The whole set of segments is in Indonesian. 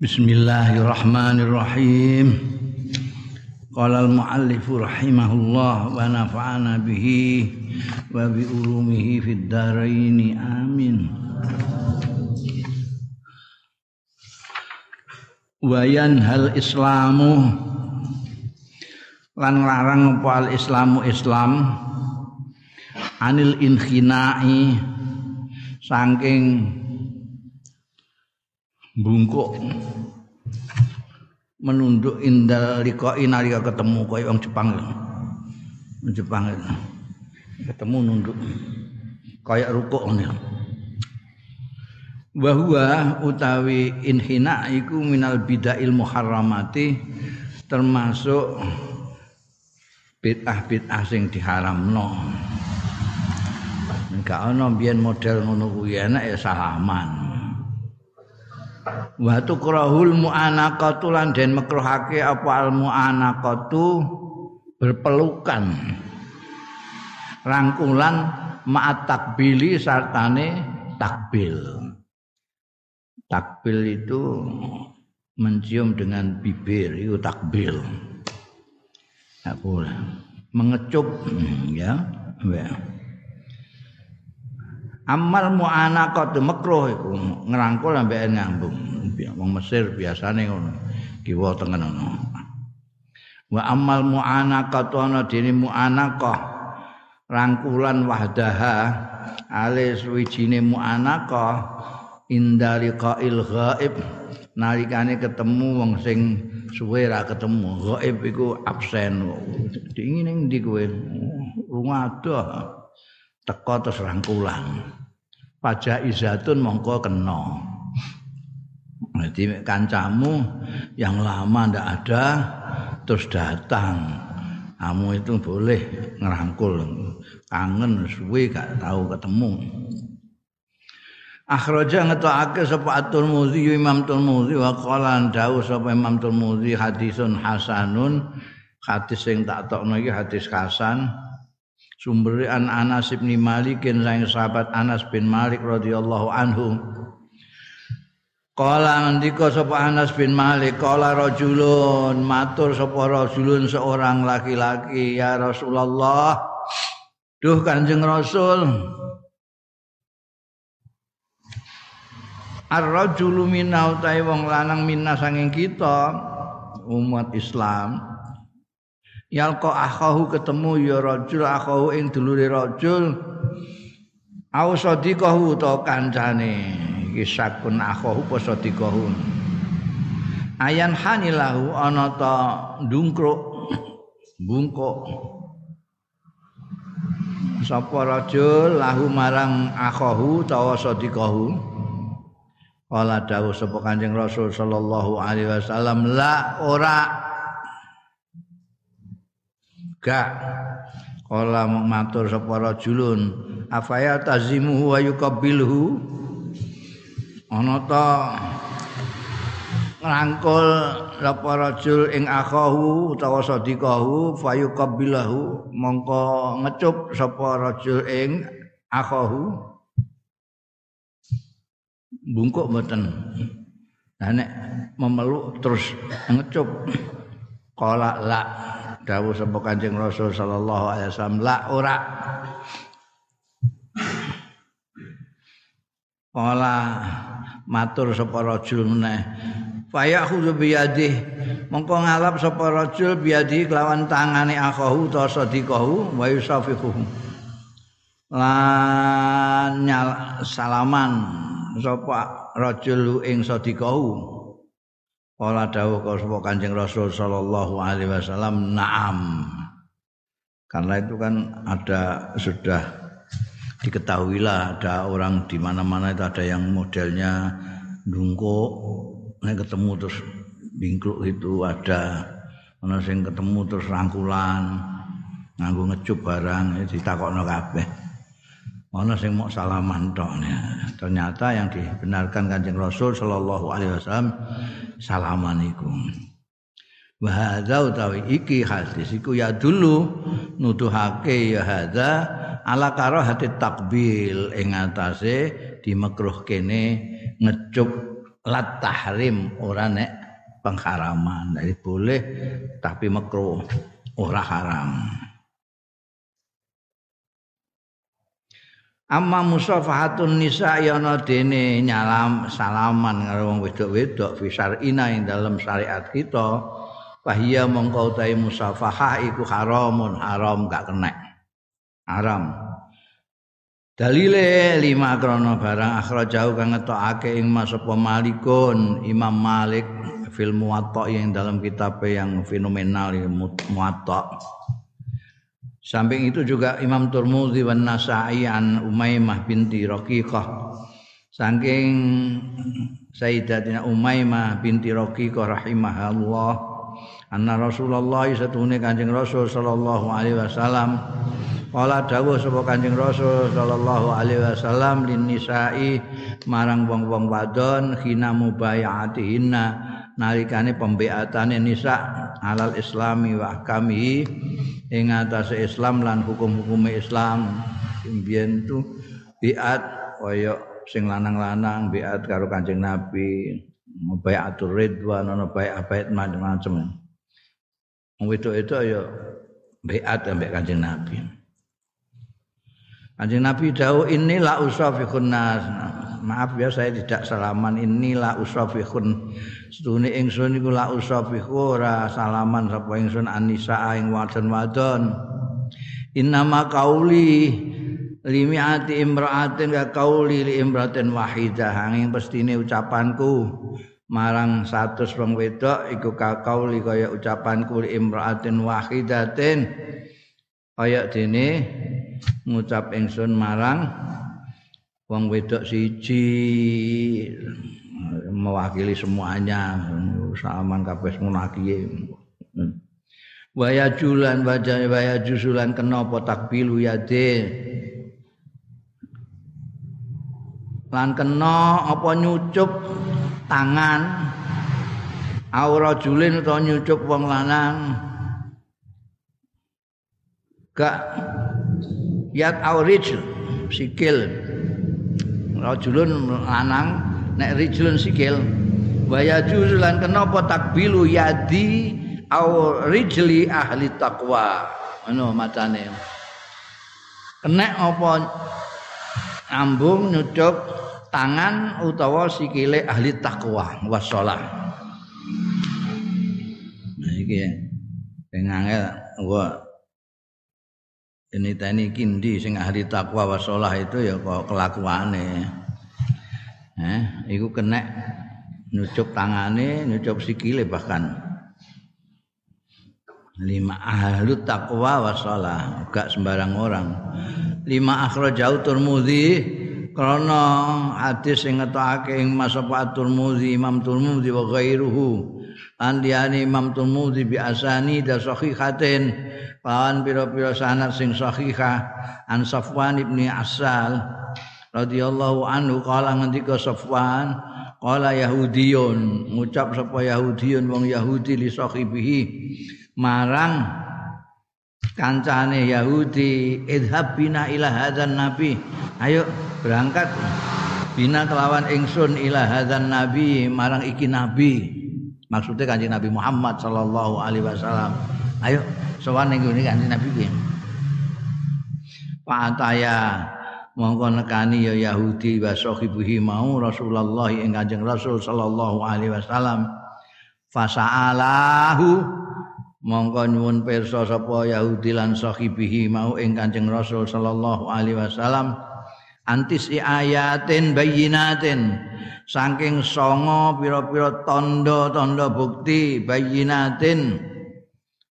Bismillahirrahmanirrahim. Qala al-muallif rahimahullah wa nafa'ana bihi wa bi ulumihi fid dharain amin. Wa yanhal islamu lan larang apa al islamu islam anil inkhina'i saking bungkuk. Menunduk indal liqai nalika ketemu kaya wong Jepang Jepang ketemu nunduk. Kaya rukuk ngene bahwa utawi inhina iku minal bidail muharramati termasuk bid'ah-bid'ah sing diharamno. Enggak ana biyen model ngono kuwi enak ya salaman. Wa tukrahul mu'anaqatu lan den makruhake apa al mu'anaqatu? Berpelukan. Rangkulan ma'at takbili sartane takbil. Takbil itu mencium dengan bibir itu takbil. Tak boleh. Mengecup ya. Ya amal mu'anaqatu makruh iku. Ngrangkul ambek nyambung. Wong Mesir biasane ngono. Kiwa tengen ngono. Wa amal mu'anaqatu ana dene mu'anaqah. Rangkulan wahdaha ale suwijine mu'anaqah. Indaliqail ghaib. Nalikane ketemu wong sing suwe ra ketemu. Ghaib iku absen. Dingin ning ndi kowe? Rungadah teko terus rangkulan pajak izatun mongko kena. Jadi kancamu yang lama ndak ada terus datang. Kamu itu boleh ngerangkul kangen suwe gak tahu ketemu. Akhraja ngetokake sapa At-Tirmidzi Imam Tirmidzi wa qala dawu sapa Imam Tirmidzi hadisun hasanun hadis sing tak tokno iki hadis hasan sumber an Anas bin Malik sang sahabat Anas bin Malik radhiyallahu anhu Kala ngendika sapa Anas bin Malik, kala rajulun matur sapa rajulun seorang laki-laki ya Rasulullah. Duh Kanjeng Rasul. Ar-rajulu minna wong lanang minna sanging kita umat Islam yalqa akhahu ketemu ya rajul akhahu ing dulure rajul. Au sadiqahu to kancane. Iki sakun akhahu apa sadiqahu ayan hanilahu ana ta ndungkruk bungkuk. Sapa rajul lahu marang akhahu tawa sadiqahu Kala dawuh sapa Kanjeng Rasul sallallahu alaihi wasallam la ora gak kala matur sapa rajulun afaya tazimu wa yuqabbilhu ana ta ngrangkul sapa rajul ing akhahu utawa sadiqahu fayuqabbilahu mongko ngecup sapa rajul ing akhahu. Bungkuk mboten. Nek memeluk terus ngecup. Kala la dawuh sapa Kanjeng Rasul sallallahu alaihi wasallam la ora. Kala matur sapa rajul meneh. Fayakhudhu biyadih. Mongko ngalap sapa rajul biyadi kelawan tangane akhahu ta sadiqahu wa yusafihu lan nyal salaman sapa rajul ing sadiqahu Kala dawuh sapa Kanjeng Rasul sallallahu alaihi wasallam, "Na'am." Karena itu kan ada sudah diketahui lah ada orang di mana-mana itu ada yang modelnya dungkuk, nek ketemu terus bingkruk itu ada ana sing ketemu terus rangkulan nganggo ngecup barang ditakokno kabeh. Ana sing mau salaman tok. Ternyata yang dibenarkan Kanjeng Rasul sallallahu alaihi wasallam salaman iku wa hadza utawi iki hadis iku ya dulu nuduhake ya hadza ala karahati takbil ing atase dimekruh kene ngecup lat tahrim ora nek pengharaman. Jadi boleh tapi makruh, ora haram. Amma musafahatun nisa yana dene nyalam salaman karo wong wedok-wedok fi syar'ina ing dalam syariat kita. Fahiya mongko utahe musafahah iku haramun haram gak kena haram. Dalile lima krono barang jauh kang ngetokake ing masapa malikun Imam Malik fil muwatta yang dalam kitab yang fenomenal muwatta Samping itu juga Imam Turmuzi wan Nasa'i an Umaymah binti Raqiqah. Saking Sayyidatina Umaymah binti Raqiqah rahimahullah anna Rasulullah satune Kanjeng Rasul sallallahu alaihi wasallam Kala dawuh sapa Kanjeng Rasul sallallahu alaihi wasallam lin nisa'i marang wong-wong wadon khina mubayatihinna nalikane pembeatane nisa alal islami wa kami ing atase Islam lan hukum-hukum Islam. Biyen tu biat kaya sing lanang-lanang biat karo Kanjeng Nabi mubayatul ridwan ana baiat macam-macam wedok itu ya biat ambek Kanjeng Nabi. Kanjeng Nabi dawuh inilah usafikhun nas. Maaf ya saya tidak salaman inilah usafikhun. Setune ingsun iku la usafikhu ora salaman sapa ingsun anisa ing wadon-wadon. Innama qauli limiati imra'atin ka qauli li imra'atin wahidah angin pestine ucapanku marang satu wong wedok iku ka qauli kaya ucapanku li imra'atin wahidatin kaya dene ngucap ingsun marang wong wedok siji mewakili semuanya. Saman kabeh munakiye waya julan wajah waya jusulan kena apa takbilu yade lan kena apa nyucup tangan? Aura julin utawa nyucup wong lanang? Gak. Yat aurij sikil rajulun lanang nek rijlun sikil waya juzulan kenapa takbilu yadi au rijli ahli taqwa? Ngono macane kena apa ambung nyucuk tangan utawa sikile ahli takwa wassalah nah iki sing angel gua ini tani kindi sing ahli takwa wasolah itu ya kok kelakuane. Eh iku kena nyucup tangane nyucup sikile bahkan. Lima ahli takwa wasolah gak sembarang orang. Lima akhrajau turmudi karena hadis sing ngetokake ing masapa turmudi imam turmudi wa ghairuhu andiani imam turmudi bi asani da sahihatin lawan pira-pira sanad sing sahihah. An Safwan ibni Asal radhiyallahu anhu kala ngendika Safwan kala Yahudiyun. Ngucap sapa Yahudiyun wong Yahudi li sahibihi. Marang kancane Yahudi idhab bina ila hadzan nabi. Ayo berangkat. Bina kelawan ingsun ila hadzan nabi marang iki nabi maksudnya kanjeng Nabi Muhammad sallallahu alaihi wasallam. Ayo sowan ning ngene kanjeng Nabi ki Pataya mongko nekani ya Yahudi wa sahibihi mau Rasulullah ing Kanjeng Rasul sallallahu alaihi wasallam. Fasaalahu mongko nyuwun pirsa sapa Yahudi lan sahibihi mau ing Kanjeng Rasul sallallahu alaihi wasallam. Antis ayatin bayinatin saking songo pira-pira tanda-tanda bukti bayinatin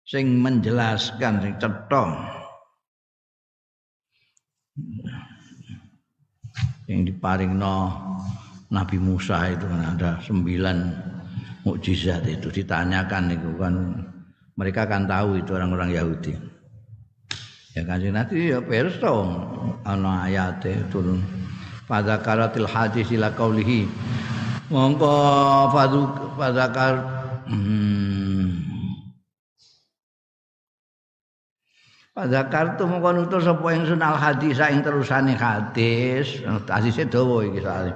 sing menjelaskan sing cetha. Yang diparingno Nabi Musa itu kan ada sembilan mukjizat itu. Ditanyakan itu kan mereka kan tahu itu orang-orang Yahudi. Ya kan nanti ya perso ana ayat turun pada karatil hadis ila kaulihi mongko fadu pada kar hmm, Padha kartu mongko nutur sapa ingsun al hadis ing terusane hadis. Hadise dawa iki soalé.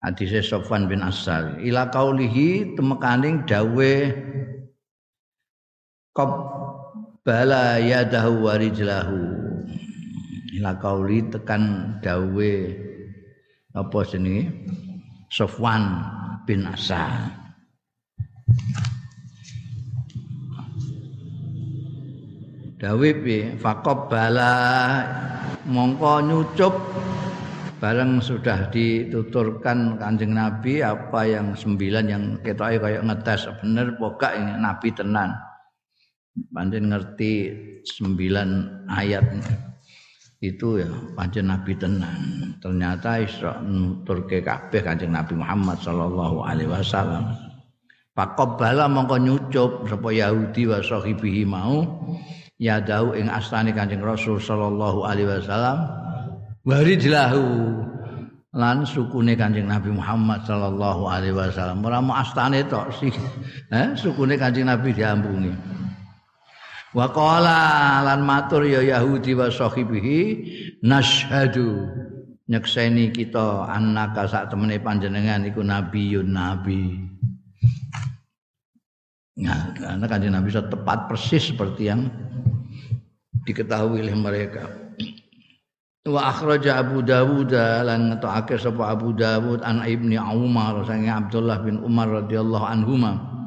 hadise Sofwan bin Asal ila kaulihi temekaning dawe bala yadahu warijlahu ila kauli tekan dawe apa jenenge? Sofwan bin Asal dawe pi bala mongko nyucup. Bareng sudah dituturkan kanjeng Nabi apa yang sembilan yang kita kayak ngetes bener pokok ini? Nabi tenan. Pancen ngerti sembilan ayat itu ya pancen Nabi tenan. Ternyata Isra nuturke kabeh kanjeng Nabi Muhammad sallallahu alaihi wasallam. Pakobala mongko nyucup sapa Yahudi wa sahibihi mau ya dau ing astane Kanjeng Rasul sallallahu alaihi wasallam warijlahu lan sukune Kanjeng Nabi Muhammad sallallahu alaihi wasallam. Ora mau astane tok sih eh sukune Kanjeng Nabi diambungi wa qala lan matur ya Yahudi wa sahibihi nashhadu nyekseni kita annaka sak temene panjenengan iku nabiyun nabi. Nah, karena kanjeng Nabi bisa tepat persis seperti yang diketahui oleh mereka. Wa akhraja Abu Dawud lan ngetokake sapa Abu Dawud an Ibni Umar sange Abdullah bin Umar radhiyallahu anhuma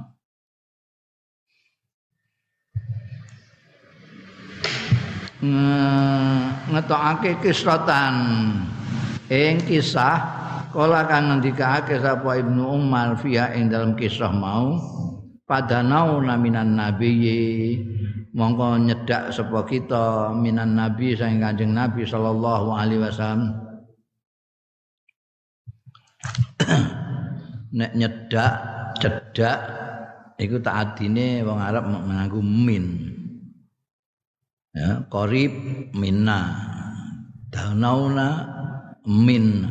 ngetokake kisratan ing kisah kala kang ngendikake sapa Ibnu Umar fiha ing dalam kisah mau padanau naminan nabiyyi. Mongko nyedak sapa kita minan nabi saing kanjeng nabi sallallahu alaihi wasallam. Nek nyedak cedak iku tak adine wong Arab nganggo min ya qarib minna. Danauna min.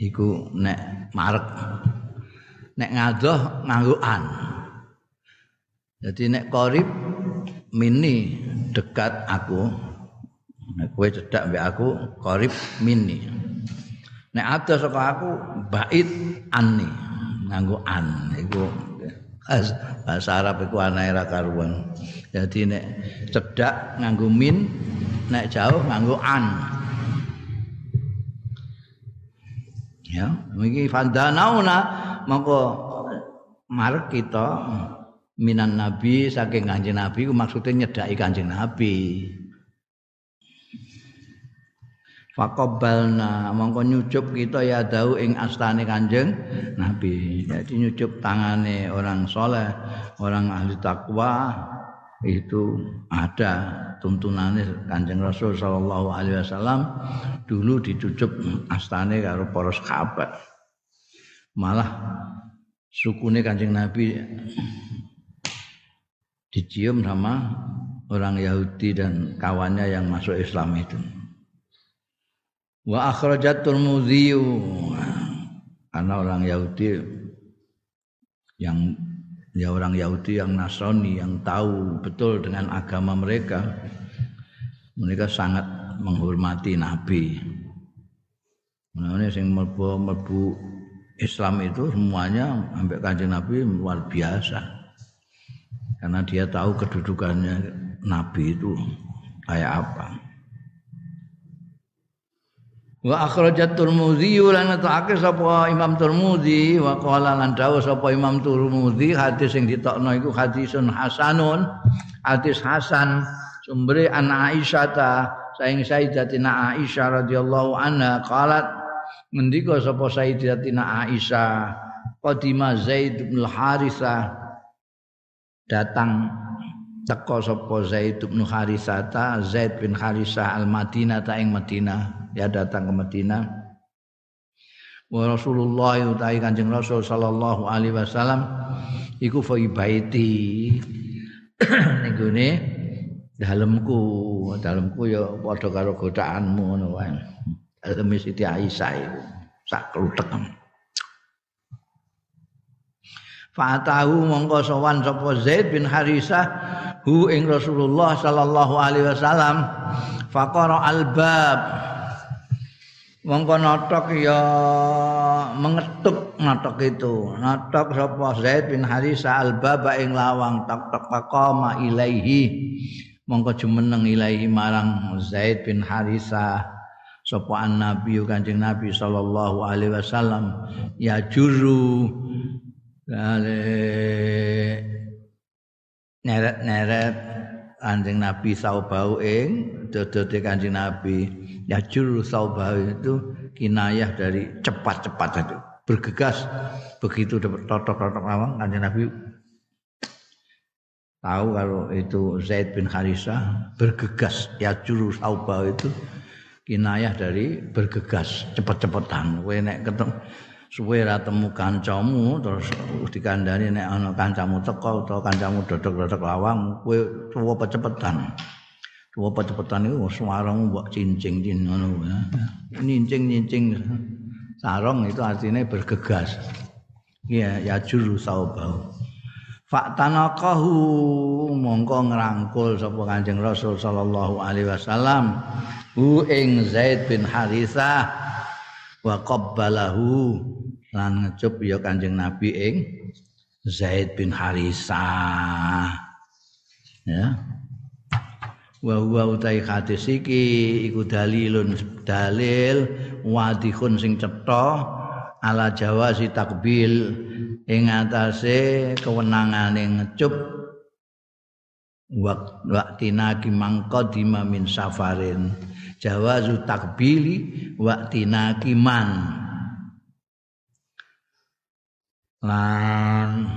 Iku nek marek. Nek ngadoh nganggo an jadi nek qarib mini dekat aku. Kowe cedak mbek aku qarib mini nek ada saka aku bait anni. Nganggo an iku. Bahasa Arab iku anae karuan jadi nek cedak nganggo min nek jauh nganggo an ya iki fandanauna mongko marek kita minan nabi saking kanjeng nabi maksudnya nyedaki kanjeng nabi Fakobalna mongko nyucup kita ya dau ing astane kanjeng Nabi. Jadi nyucup tangane orang soleh, orang ahli takwa itu ada tuntunannya kanjeng Rasul Shallallahu Alaihi Wasallam dulu dicucup astane karo para sahabat. Malah sukune kanjeng Nabi dicium sama orang Yahudi dan kawannya yang masuk Islam itu. Wa akhrajat Tirmidzi karena orang Yahudi yang ya orang Yahudi yang Nasrani yang tahu betul dengan agama mereka. Mereka sangat menghormati Nabi. Ini yang mlebu Islam itu semuanya sampai kanjeng Nabi luar biasa. Karena dia tahu kedudukannya nabi itu kayak apa wa akhrajat Tirmidzi lan ta'ake sapa Imam Tirmidzi wa qala lan dawuh sapa Imam Tirmidzi hadis sing ditokno iku hadisun hasanun hadis hasan sumbere an Aisyah ta saing Sayyidatina Aisyah radhiyallahu anha qalat ngendika sapa Sayyidatina Aisyah qadima Zaid bin Harithah datang teko sapa Zaid bin Harisata Zaid bin Harisah al Madinah ta ing Madinah. Ya datang ke Madinah. Wa Rasulullah utai Kanjeng Rasul sallallahu alaihi wasallam iku fa baiti. Ning gone dalemku. Dalemku ya padha karo godaanmu ngono wae. Dalem Siti Aisyah iku. Sak kluthek Fatahu mongko sowan sapa Zaid bin Harisah hu ing Rasulullah sallallahu alaihi wasallam faqara albab. Mongko notok ya mengetuk notok itu. Notok sapa? Zaid bin Harisa al-baba ing lawang. Tak tak paqama ilaihi. Mongko jumeneng ilaihi marang Zaid bin Harisa. Sapa an-nabi Kanjeng Nabi sallallahu alaihi wasallam? Ya juru neret-neret Kanjeng Nabi saubau ing dodote Kanjeng Nabi ya juru saubah itu kinayah dari cepat-cepat itu. Bergegas begitu dapat totok-totok lawang kanjeng Nabi tahu kalau itu Zaid bin Harisa bergegas. Ya juru saubah itu kinayah dari bergegas cepet-cepetan kowe nek ketemu suwe ra temu kancamu terus dikandani nek ana kancamu teko utawa kancamu dodok-dodok lawang kowe tuwa cepetan apa cepetan itu suaramu mbok cincing cin ngono ya. Nincing-nincing sarong itu artinya bergegas. Ya juru saubau. Faktanakahu mongko ngrangkul sapa Kanjeng Rasul sallallahu alaihi wasallam hu ing Zaid bin Harithah wa qabbalahu lan ngecup ya Kanjeng Nabi ing Zaid bin Harithah. Ya. Wa huwa utai hadis iki iku dalilun dalil wadihun sing cetha ala jawazi takbil ing atase kewenangane ngecup waktina ki mangqadima min safarin. Jawazu takbili waktina man lan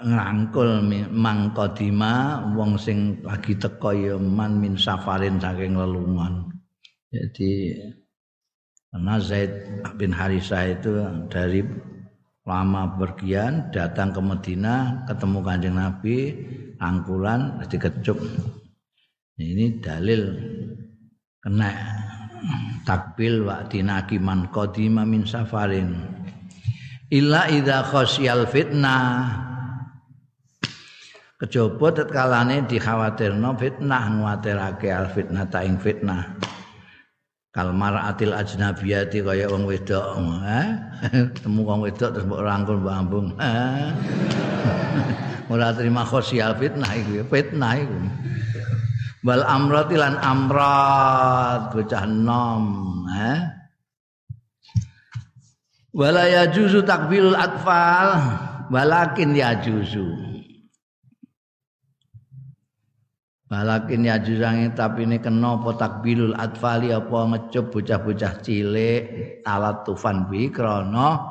ngrangkul mangkodima wong sing lagi teko ya man min safarin saking lelungan. Jadi karena Zaid bin Harisa itu dari lama pergian datang ke Medina ketemu kanjeng Nabi angkulan dikecup ini dalil kena takbil wa tinaki man qadima min safarin. Illa idza khasyal fitnah. Kejaba tetkalane dikhawatirno fitnah nguatirake al fitnah ta ing fitnah. Kal mar'atil ajnabiyati kaya wong wedok temu wong wedok terus mbok rangkul mbok ambung ora terima khosial fitnah iku fitnah iku wal amrati lan amrat bocah nom ha wala yajuzu takbilul atfal walakin yajuzu. Balakin ya jusangi tapi ini kena apa takbilul atfali apa ngecup bocah-bocah cilik alat tufan bi krono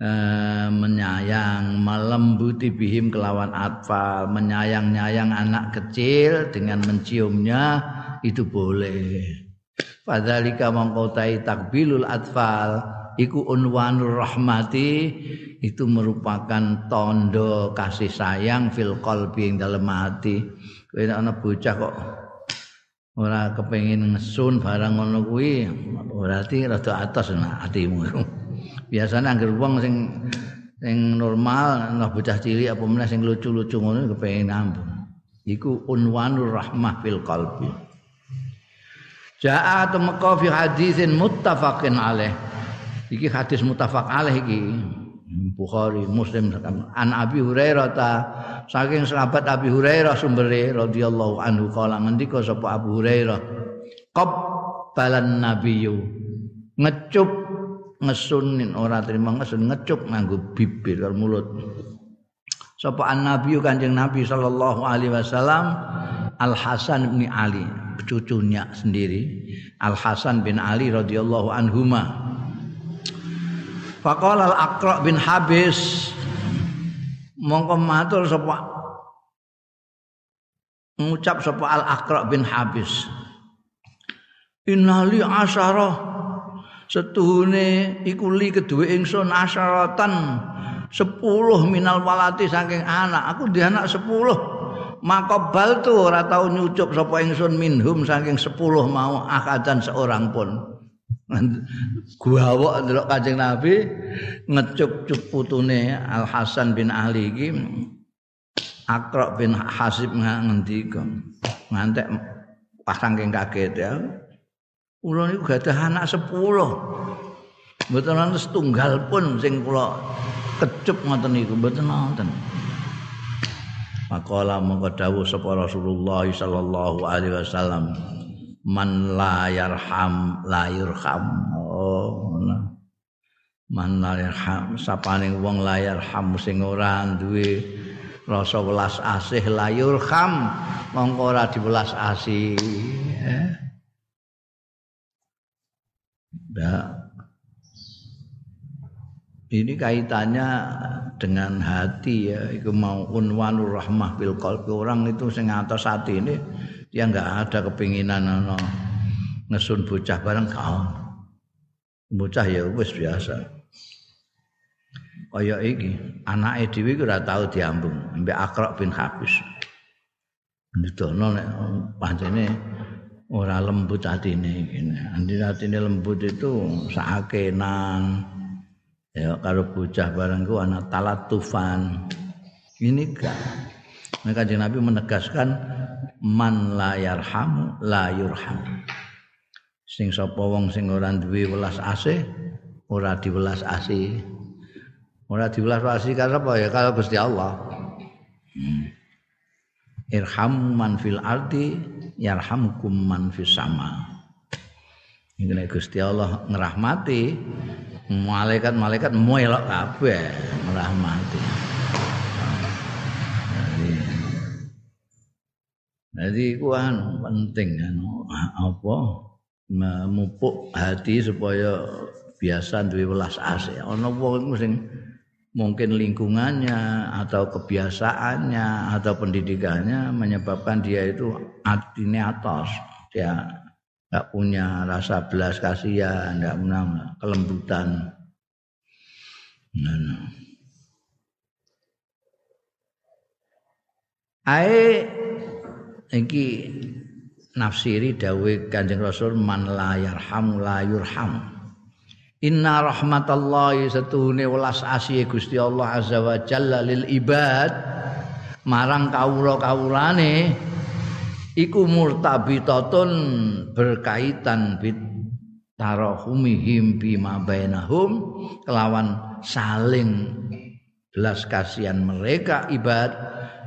eh, menyayang melembuti bihim kelawan atfal menyayang-nyayang anak kecil dengan menciumnya itu boleh. Padhalika mangkotai takbilul atfal iku unwanur rahmati itu merupakan tondo kasih sayang fil qalbi ing dalam hati. Kowe ana bocah kok ora kepengin ngesun barang ngono kuwi berarti rada atas nah atimu biasanya angger wong sing sing normal ana bocah cilik apa meneh sing lucu-lucu ngono kepengin nambung iku unwanur rahmah fil qalbi Ja'a tumqa fi hadisin muttafaqin alaih. Iki hadis muttafaq alaih iki. Bukhari, Muslim an Abi Hurairah ta saking sahabat Abi Hurairah sumbere radhiyallahu anhu kala ngendika sapa Abu Hurairah qabbalan nabiyyu ngecup ngesunin ora terima ngesun ngecup nganggo bibir karo mulut. Sapa an nabiyyu kanjeng Nabi sallallahu alaihi wasallam Al Hasan bin Ali cucunya sendiri Al Hasan bin Ali radhiyallahu anhuma. Faqala al-Aqra bin Habis mongko matur sapa ngucap sapa al-Aqra bin Habis. Innali asyara setuhune iku li kedue ingsun asyaratan 10 minal walati saking anak. Aku di anak 10 makobal tu ora tau nyucup sapa ingsun minhum saking 10 mau akadan seorang pun. Guawok ndelok Kanjeng Nabi ngecup-cup putune Al Hasan bin Ali iki Akra bin Hasib ngendika ngantek pas saking kaget ya. Kula niku gadah anak 10. Mboten ana setunggal pun sing kula kecup ngoten niku mboten wonten. Maqala mongko dawuh sapa Rasulullah sallallahu alaihi wasallam man la yarham la yurham. Oh, nah. Man la yarham sapane wong la yarham sing ora duwe rasa welas asih la yurham mongko ora diwelas asih. Eh? Ini kaitannya dengan hati ya. Itu mau unwanur rahmah bil qalbi. Orang itu sing atas hati ini dia nggak ada kepinginan no, ngesun bocah bareng kau bocah ya wis biasa. Kaya iki anake dhewe ora tau diambung. Mbek Akrok bin Habis. Nudono nek pancene ora lembut atine ngene. Andi atine lembut itu sakenan. Ya karo bocah bareng ku ana talatufan. Ini kan maka Nabi menegaskan man la yarham la yurham. Sing sapa wong sing ora duwe welas asih ora diwelas asih. Ora diwelas asih karena apa ya kalau Gusti Allah. Hmm. irham man fil ardi yarhamkum man fis sama ini Gusti Allah ngerahmati malaikat-malaikat melok kabeh merahmati. Jadi jadi ku anu penting anu apa memupuk hati supaya biasa duwe welas asih. Ana wong sing mungkin lingkungannya atau kebiasaannya atau pendidikannya menyebabkan dia itu hatinya atas dia nggak punya rasa belas kasihan, nggak punya kelembutan. Nah, nah. Ae iki nafsiri dawe Kanjeng Rasul man la yarham la yurham. Inna rahmatallahi setuhune welas asih Gusti Allah azza wa jalla lil ibad. Marang kawula-kawulane iku murtabitatun berkaitan bit tarahumihim bima bainahum kelawan saling belas kasihan mereka ibad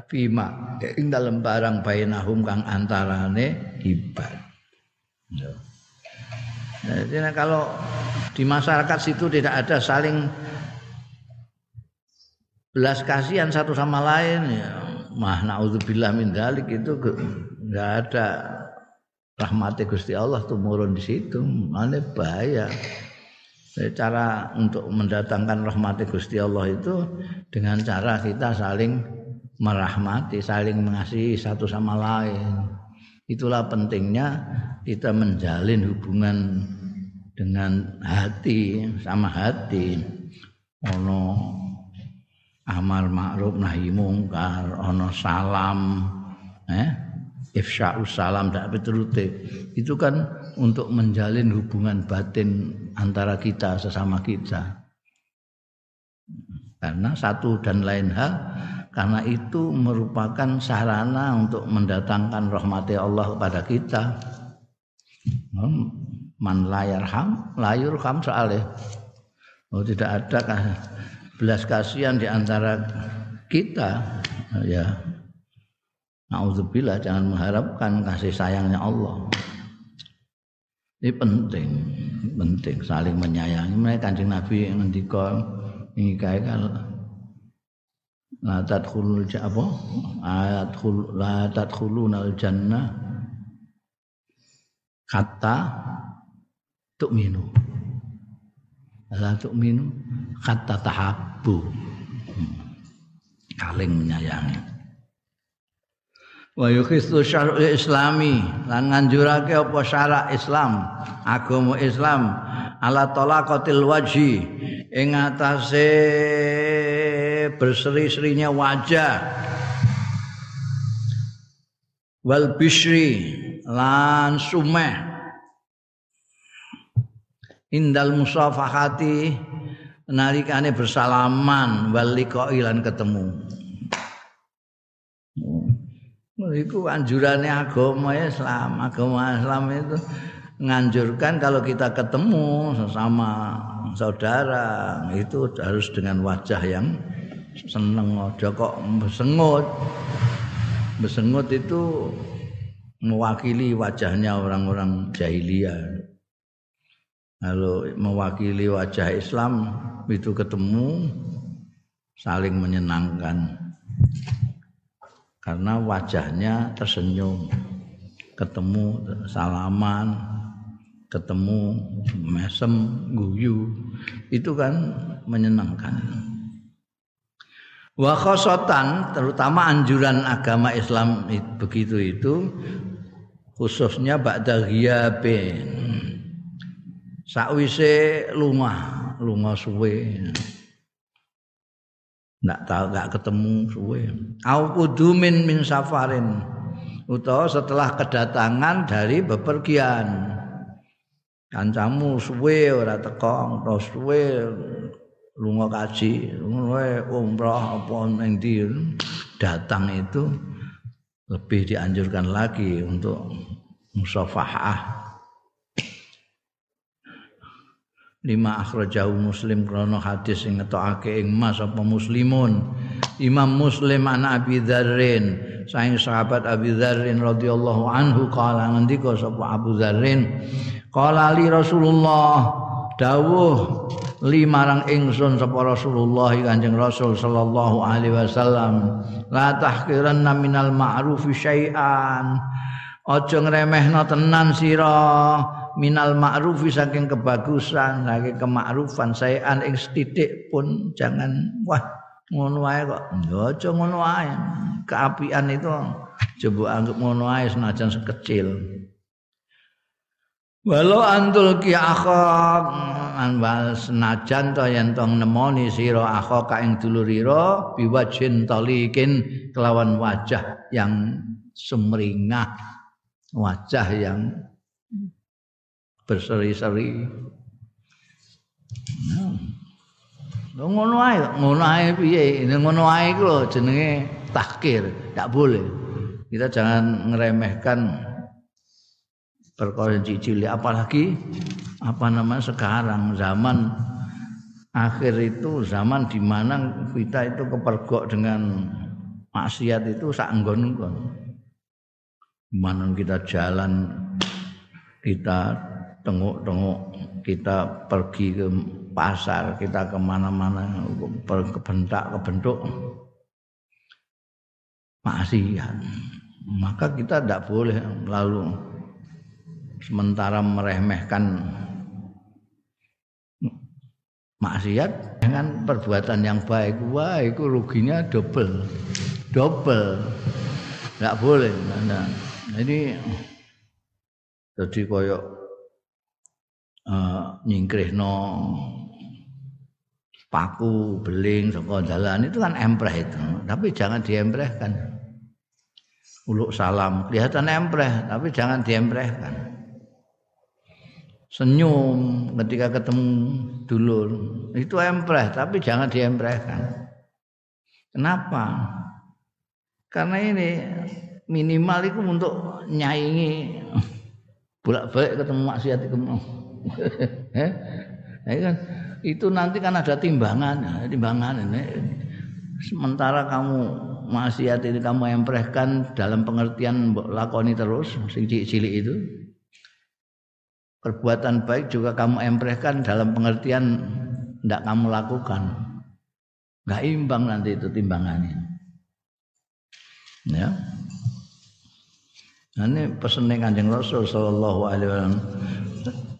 bima ing dalam barang bainahum kang antarane ibad Jadi nah, kalau di masyarakat situ tidak ada saling belas kasihan satu sama lain ya mah naudzubillah min dalik itu nggak ada. Rahmati Gusti Allah tuh murun di situ mana bahaya. Cara untuk mendatangkan rahmati Gusti Allah itu dengan cara kita saling merahmati saling mengasihi satu sama lain itulah pentingnya kita menjalin hubungan dengan hati sama hati. Ono amal ma'ruf nahi mungkar ono salam eh ifsya'us salam tak beturute itu kan untuk menjalin hubungan batin antara kita sesama kita. Karena satu dan lain hal karena itu merupakan sarana untuk mendatangkan rahmati Allah kepada kita hmm, man layarham layurham soalnya oh tidak ada belas kasihan di antara kita ya Nauzubillah jangan mengharapkan kasih sayangnya Allah. Ini penting, penting saling menyayangi. Mereka kanjeng Nabi ngendika ini kayak kan la tadkhulul apa? Ayat la tadkhulunal jannah. Hatta tu'minu. La tu'minu hatta tahabbu. Hmm. saling menyayangi. Wa yukhistu syar'ul islami. Lan nganjurake apa syarak Islam agama Islam. Ala talaqatil wajhi. Ing atase berseri-serinya wajah. Wal bishri lan sumeh. Indal musafahati nalikane bersalaman wal liqa'i ketemu. Itu anjurannya agama Islam. Agama Islam itu nganjurkan kalau kita ketemu sesama saudara itu harus dengan wajah yang seneng aja kok besengut. Besengut itu mewakili wajahnya orang-orang jahiliyah. Kalau mewakili wajah Islam itu ketemu saling menyenangkan. Karena wajahnya tersenyum. Ketemu salaman, ketemu mesem guyu itu kan menyenangkan. Wa khosotan terutama anjuran agama Islam begitu itu khususnya ba'da ghiyabin. Sakwise lunga, lunga suwe. Ndak tahu nggak ketemu suwe. Au kudumin min safarin. Utawa setelah kedatangan dari bepergian. Kancamu suwe ora teko, terus suwe lunga kaji, lunga umrah apa ning datang itu lebih dianjurkan lagi untuk musafahah. Lima akhrajahu muslim krono hadis sing ngetokake ing mas apa muslimun. Imam Muslim an Abi Dzarrin. Saing sahabat Abi Dzarrin radhiyallahu anhu kala ngendika sapa Abu Dzarrin? Qala li Rasulullah dawuh limarang ingsun sapa Rasulullah Kanjeng Rasul sallallahu alaihi wasallam. La tahqiranna minal ma'rufi syai'an. Aja ngremehno tenan sira minal ma'rufi saking kebagusan saking kemakrufan saean ing sithik pun jangan wah ngono wae kok. Aja ngono wae keapian itu coba anggap ngono wae senajan sekecil Walau antul ki akhok anwal senajan to yen to nemoni sira akhok ing dulurira biwajin talikin kelawan wajah yang sumringah wajah yang berseri-seri. Nah. Ngono ae, ngono ae piye? Ngono ae iku lho jenenge tahkir, tak boleh. Kita jangan ngeremehkan perkara cilik apalagi apa namanya sekarang zaman akhir itu zaman di mana kita itu kepergok dengan maksiat itu sak nggon-nggon. Mana kita jalan kita tengok-tengok kita pergi ke pasar kita ke mana-mana kebentak kebentuk. Maksiat. Maka kita tidak boleh lalu sementara meremehkan maksiat dengan perbuatan yang baik. Wah itu ruginya double. Double. Nggak boleh. Nah, jadi jadi koyok uh, nyingkrihno paku beling saka jalan itu kan empreh itu. Tapi jangan diemprehkan. Uluk salam. Kelihatan empreh tapi jangan diemprehkan senyum ketika ketemu dulur. Itu empreh tapi jangan diemprehkan. Kenapa? Karena ini minimal itu untuk nyaingi bolak-balik ketemu maksiat itu. Eh? Kan? Itu nanti kan ada timbangan timbangan ini. Sementara kamu maksiat ini kamu emprehkan dalam pengertian lakoni terus sing cilik itu perbuatan baik juga kamu emprehkan dalam pengertian tidak kamu lakukan. Nggak imbang nanti itu timbangannya. Ya. Nah, ini pesannya kanjeng Rasul Shallallahu Alaihi Wasallam.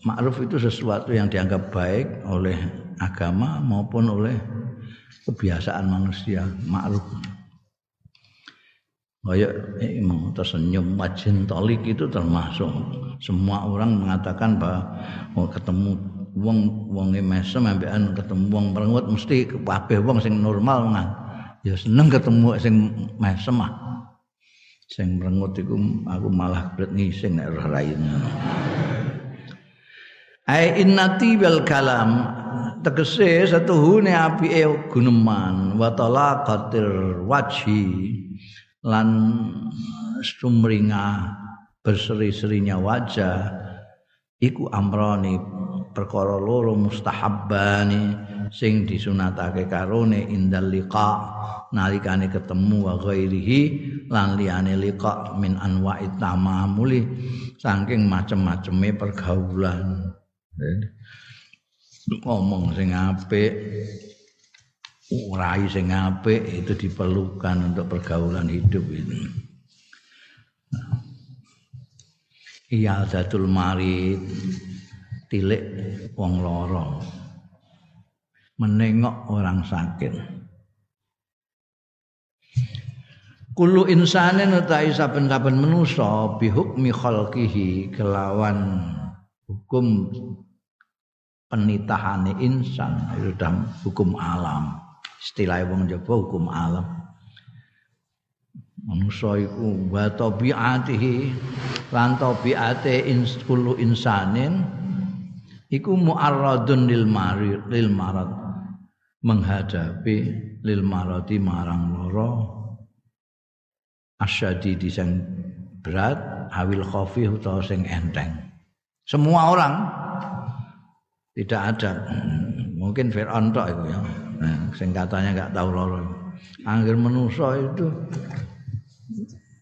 Ma'ruf itu sesuatu yang dianggap baik oleh agama maupun oleh kebiasaan manusia ma'ruf kayak eh, tersenyum wajin tolik itu termasuk. Semua orang mengatakan bahwa mau ketemu wong wong mesem ambekan ketemu wong merengut mesti kabeh wong sing normal ngan ya seneng ketemu sing mesem ah. Sing merengut iku aku malah bret ngising nek roh raine ai innati bil kalam tegese setuhune apike guneman wa talaqatir wajhi lan sumringah berseri-serinya wajah iku amrani perkara loro mustahabbani sing disunatake karone indal liqa nalikane ketemu wa ghairihi lan liyane liqa min anwa'i tamamuli saking macem-maceme pergaulan. Ngomong sing apik urai sing apik itu diperlukan untuk pergaulan hidup ini. Iya datul marid tilik wong loro. Menengok orang sakit. Kulu insanin utai saben-saben manusa bihukmi khalqihi kelawan hukum penitahane insan itu dalam hukum alam istilah wong jaba hukum alam. Manusa iku wa tabiatihi lan tabiate ins insanin iku muarradun lil marid lil marad. Menghadapi lil maradi marang lara asyadi sing berat awil khafi utawa sing enteng. Semua orang tidak ada. Mungkin Fir'aun tok itu ya Nah, sing katanya nggak tahu loro. Angger manusa itu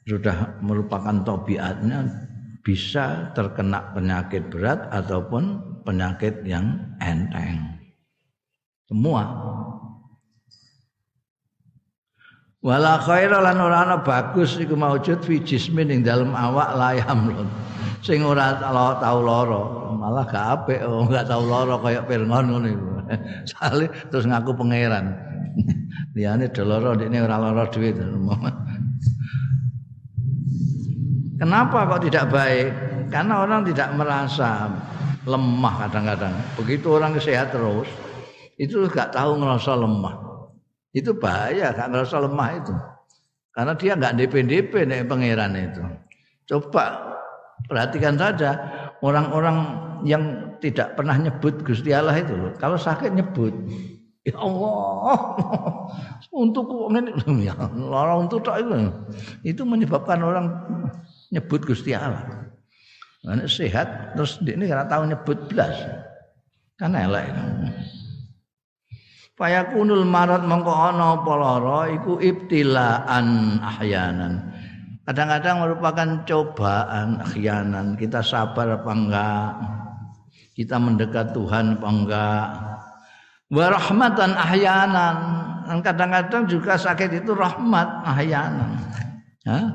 sudah merupakan tobiatnya bisa terkena penyakit berat ataupun penyakit yang enteng. Semua. Wala khaira lan ora ana bagus iku maujud fi jismin ing dalem awak layam lho. Sing ora tau lara, malah gak apik, oh, gak tau lara kaya Fir'aun ngono iku. Sale terus ngaku pangeran. Liyane doloro ndekne ora lara duit. Kenapa kok tidak baik? Karena orang tidak merasa lemah kadang-kadang. Begitu orang sehat terus, itu gak tahu ngerasa lemah. Itu bahaya, gak ngerasa lemah itu. Karena dia nggak DP-DP nih pangeran itu. Coba perhatikan saja orang-orang yang tidak pernah nyebut Gusti Allah itu. Kalau sakit nyebut. Ya Allah. untuk ini ya orang untuk tak itu. Itu menyebabkan orang nyebut Gusti Allah. Karena sehat terus ini karena tahu nyebut belas. Kan elek itu. Fayakunul marat mongko ana lara iku ibtilaan ahyanan. Kadang-kadang merupakan cobaan ahyanan. Kita sabar apa enggak? kita mendekat Tuhan apa enggak wa rahmatan ahyanan dan kadang-kadang juga sakit itu rahmat ahyanan? Hmm.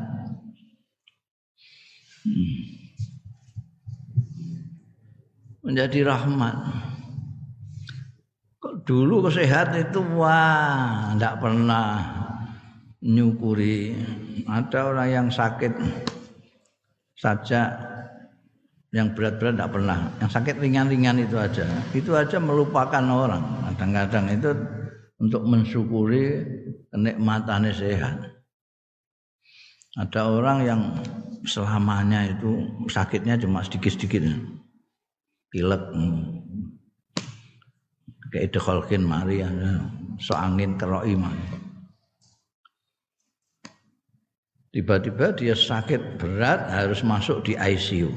menjadi rahmat dulu kesehat itu wah tidak pernah nyukuri ada orang yang sakit saja yang berat-berat tidak pernah. Yang sakit ringan-ringan itu aja. Itu aja melupakan orang. Kadang-kadang itu untuk mensyukuri kenikmatannya sehat. Ada orang yang selamanya itu sakitnya cuma sedikit-sedikit. Pilek. Kayak dekolkin mari so angin keroi tiba-tiba dia sakit berat harus masuk di ICU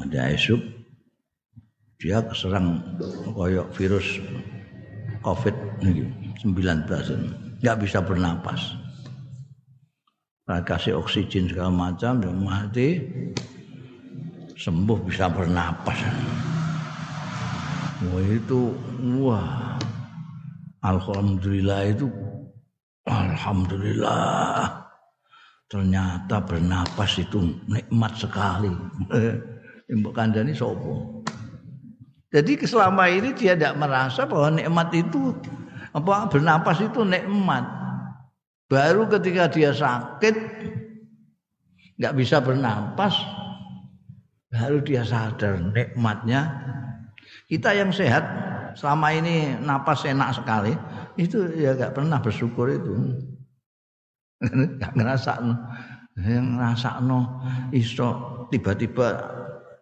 ada esuk dia keserang koyok virus covid 19 nggak bisa bernapas. Kasih oksigen segala macam dan mati sembuh bisa bernapas. Wah itu wah. Alhamdulillah itu alhamdulillah ternyata bernapas itu nikmat sekali Mbok kandani sopo. Jadi selama ini dia tidak merasa bahwa nikmat itu apa bernapas itu nikmat. Baru ketika dia sakit nggak bisa bernapas, baru dia sadar nikmatnya. Kita yang sehat selama ini napas enak sekali, itu ya nggak pernah bersyukur itu. Nggak ngerasa yang ngerasa no iso tiba-tiba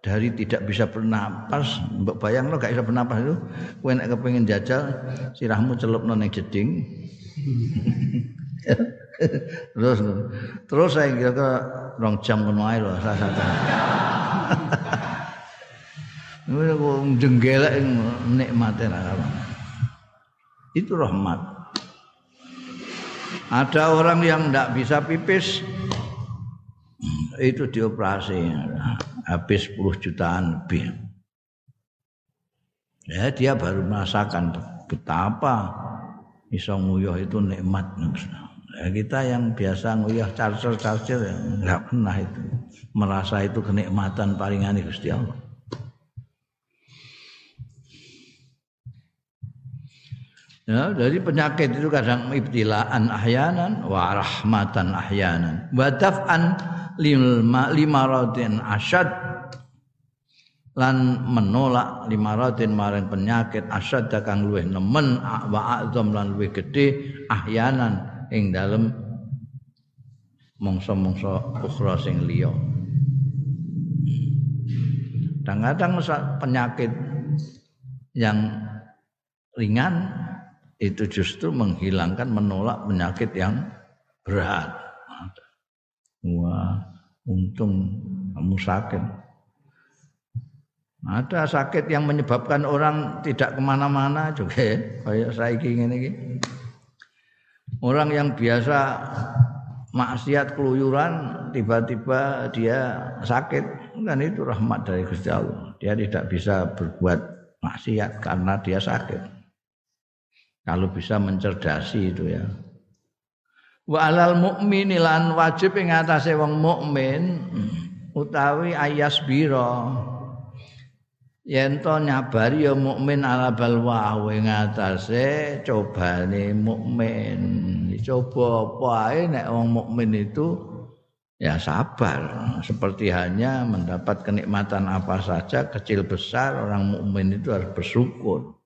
dari tidak bisa bernapas mbok bayang lo gak bisa bernapas itu kowe nek kepengin jajal sirahmu celup nang jeding terus terus saya kira ke rong jam kono ae lho satu. Ini kok jenggelek nikmate Itu rahmat. Ada orang yang tidak bisa pipis itu dioperasi habis 10 jutaan lebih. Ya dia baru merasakan betapa iso nguyuh itu nikmat. Ya, kita yang biasa nguyuh charger-charger ya enggak pernah itu merasa itu kenikmatan paling aneh Gusti Allah. Ya, dari penyakit itu kadang ibtilaan ahyanan wa rahmatan ahyanan. Wa daf'an lima, rotin asyad lan menolak lima rotin maring penyakit asyad kang luwih nemen wa azam lan luwih gede ahyanan ing dalem mongso-mongso ukhra sing liya. Kadang-kadang penyakit yang ringan itu justru menghilangkan menolak penyakit yang berat. Wah, untung kamu sakit. Ada sakit yang menyebabkan orang tidak ke mana-mana juga ya. Kayak saya ini. Orang yang biasa maksiat keluyuran tiba-tiba dia sakit kan itu rahmat dari Gusti Allah. Dia tidak bisa berbuat maksiat karena dia sakit. Kalau bisa mencerdasi itu ya. Wa alal mukmini lan wajib ing atase wong mukmin utawi ayas biro. Yen to nyabari ya mukmin ala balwa ing atase cobane mukmin. Dicoba apa ae nek wong mukmin itu? Ya sabar. Seperti hanya mendapat kenikmatan apa saja kecil besar orang mukmin itu harus bersyukur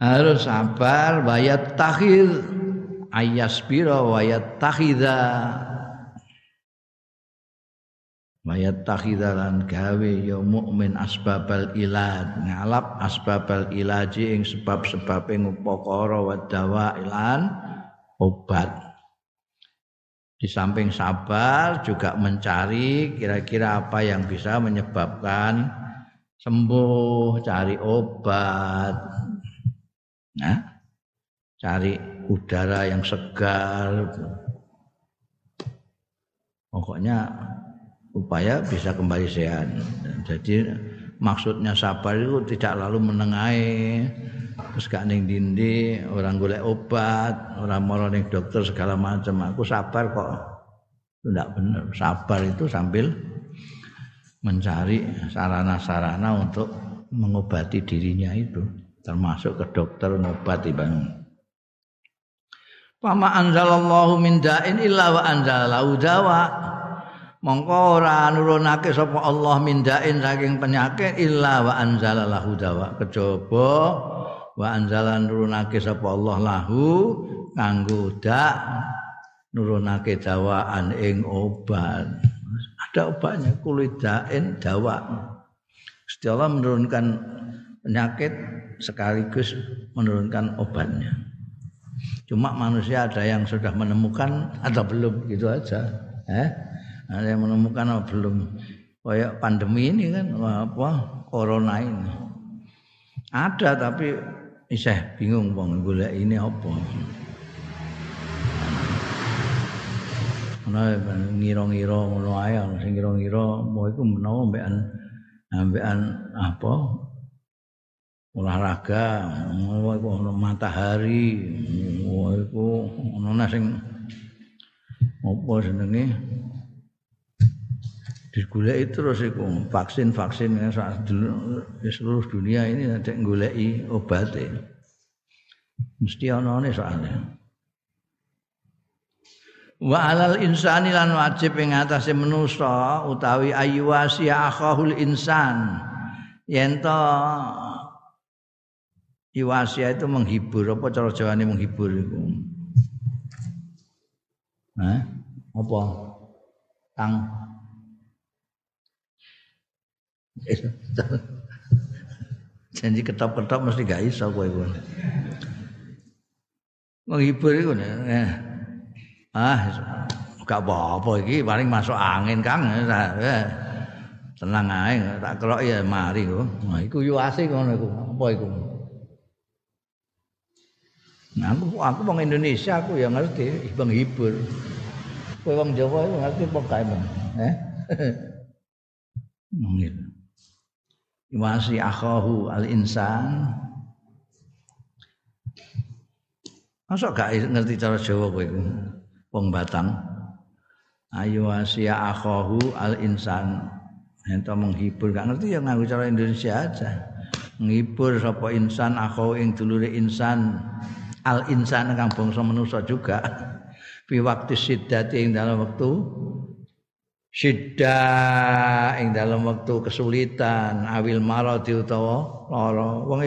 harus sabar wayat takhir. Ayasbira wayat takhidha. Wayat takhidha lan gawe ya mukmin asbabal ilad ngalap asbabal ilaji ing sebab-sebab ing upakara wa dawa ilan obat. Di samping sabar juga mencari kira-kira apa yang bisa menyebabkan sembuh cari obat Nah, cari udara yang segar. Pokoknya upaya bisa kembali sehat. Jadi maksudnya sabar itu tidak lalu menengahi terus gak ning dindi orang golek obat orang mau ning dokter segala macam. Aku sabar kok. Tidak benar sabar itu sambil mencari sarana-sarana untuk mengobati dirinya itu termasuk ke dokter ngobati bang Pama anzalallahu min da'in illa wa anzalahu dawa. Mongko ora nurunake sapa Allah min da'in saking penyakit illa wa anzalallahu dawa. Kejaba wa anzalan nurunake sapa Allah lahu kanggo dak nurunake dawaan ing obat. Ada obatnya kulit da'in dawa. Allah menurunkan penyakit sekaligus menurunkan obatnya. Cuma manusia ada yang sudah menemukan atau belum gitu aja. Eh? Ada yang menemukan atau belum. Kayak pandemi ini kan apa corona ini. Ada tapi saya bingung bang gula ini apa. Ana ngira-ngira ngono ae sing ngira-ngira mau iku menawa mbekan mbekan apa olahraga iku ono matahari iku ono sing apa jenenge? Digoleki terus iku vaksin-vaksin saat di seluruh dunia ini ada goleki obatnya mesti ono ne soalnya. Wa alal insani lan wajib ing atase manusa utawi ayu wasiya akhahul insan. Yen to Iwasia itu menghibur apa cara Jawane menghibur itu? Hah? Apa? Kang Janji ketop-ketop mesti gak iso kowe kowe. menghibur iku eh. ah gak apa-apa iki paling masuk angin Kang eh. tenang ae tak kelok ya mari kok nah iku yo asik ngono iku apa iku Nah, aku aku wong Indonesia aku ya ngerti menghibur. Kowe wong Jawa itu ngerti apa kae, Eh? Gitu. Wasi akhahu al-insan. Masa gak ngerti cara Jawa kowe iku? Wong Batang. Ayo wasi akhahu al-insan. Ento menghibur gak ngerti ya nganggo cara Indonesia aja. Menghibur sapa insan akhahu ing dulure insan. Al-insan kang bangsa manusa juga. Fi waktu siddati ing dalam waktu syiddah ing dalam waktu kesulitan awil maradi utawa lara. Wong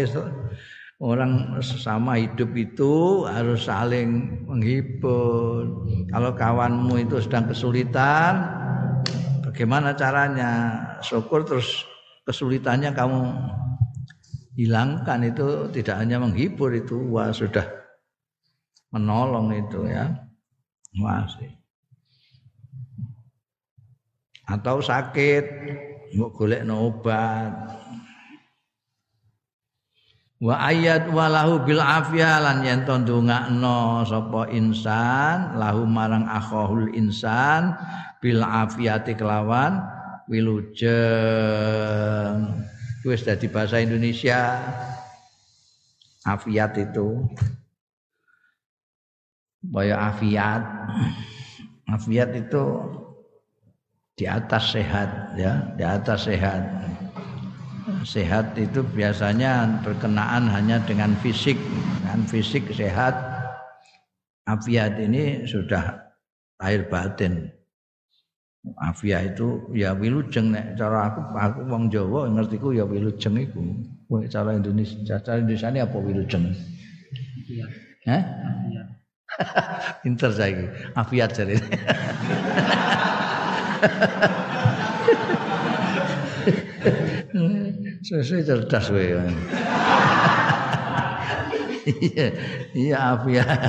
orang sesama hidup itu harus saling menghibur. Kalau kawanmu itu sedang kesulitan bagaimana caranya? Syukur terus kesulitannya kamu hilangkan itu tidak hanya menghibur itu wah sudah menolong itu ya. Masih atau sakit mbok golekno obat. Wa ayat walahu bil afia lan yen to ndongakno sapa insan lahu marang akhahul insan bil afiati kelawan wilujeng. Wis dadi bahasa Indonesia. Afiat itu Baya afiat. Afiat itu di atas sehat ya di atas sehat. Sehat itu biasanya berkenaan hanya dengan fisik. Kan fisik sehat afiat ini sudah lahir batin. Afiat itu ya wilujeng nek cara aku aku wong Jawa ngertiku ya wilujeng iku. Kowe cara Indonesia cara Indonesia ini apa wilujeng. Hah? Pinter saiki. Afiat jadi. Sesuai cerdas kowe. Iya, iya afiat.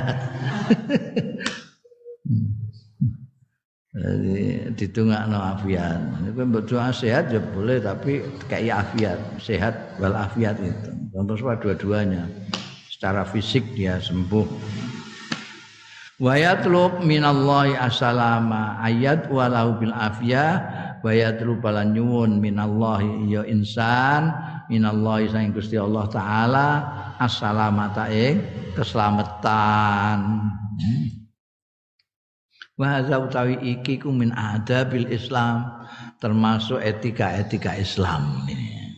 Jadi ditungakno afiat. Kowe mbok doa sehat ya boleh tapi kayak afiat, sehat wal afiat itu. Terus dua-duanya. Secara fisik dia sembuh wa yatlub minallahi asalama ayat walau bil afia wa yatlub nyuwun minallahi ya insan minallahi sang Gusti Allah taala asalamata ing keselamatan. Wa hadza utawi iki ku min adabil Islam termasuk etika-etika Islam ini.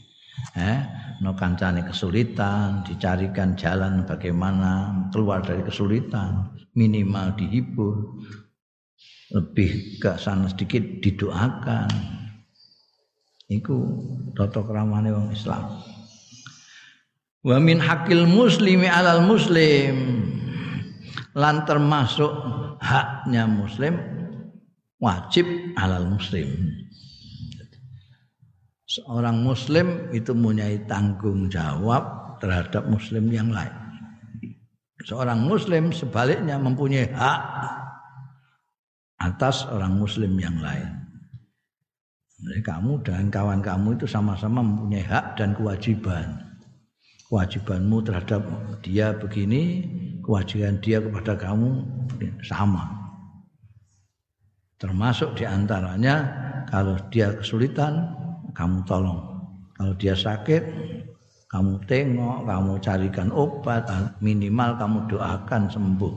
Eh no kancane kesulitan dicarikan jalan bagaimana keluar dari kesulitan minimal dihibur. Lebih ke sana sedikit didoakan. Iku tata kramane wong Islam. Wa min hakil muslimi alal muslim. Lan termasuk haknya muslim wajib alal muslim seorang muslim itu mempunyai tanggung jawab terhadap muslim yang lain Seorang muslim sebaliknya mempunyai hak atas orang muslim yang lain. Jadi kamu dan kawan kamu itu sama-sama mempunyai hak dan kewajiban. Kewajibanmu terhadap dia begini, kewajiban dia kepada kamu sama. Termasuk di antaranya kalau dia kesulitan, kamu tolong. Kalau dia sakit, kamu tengok, kamu carikan obat, minimal kamu doakan sembuh.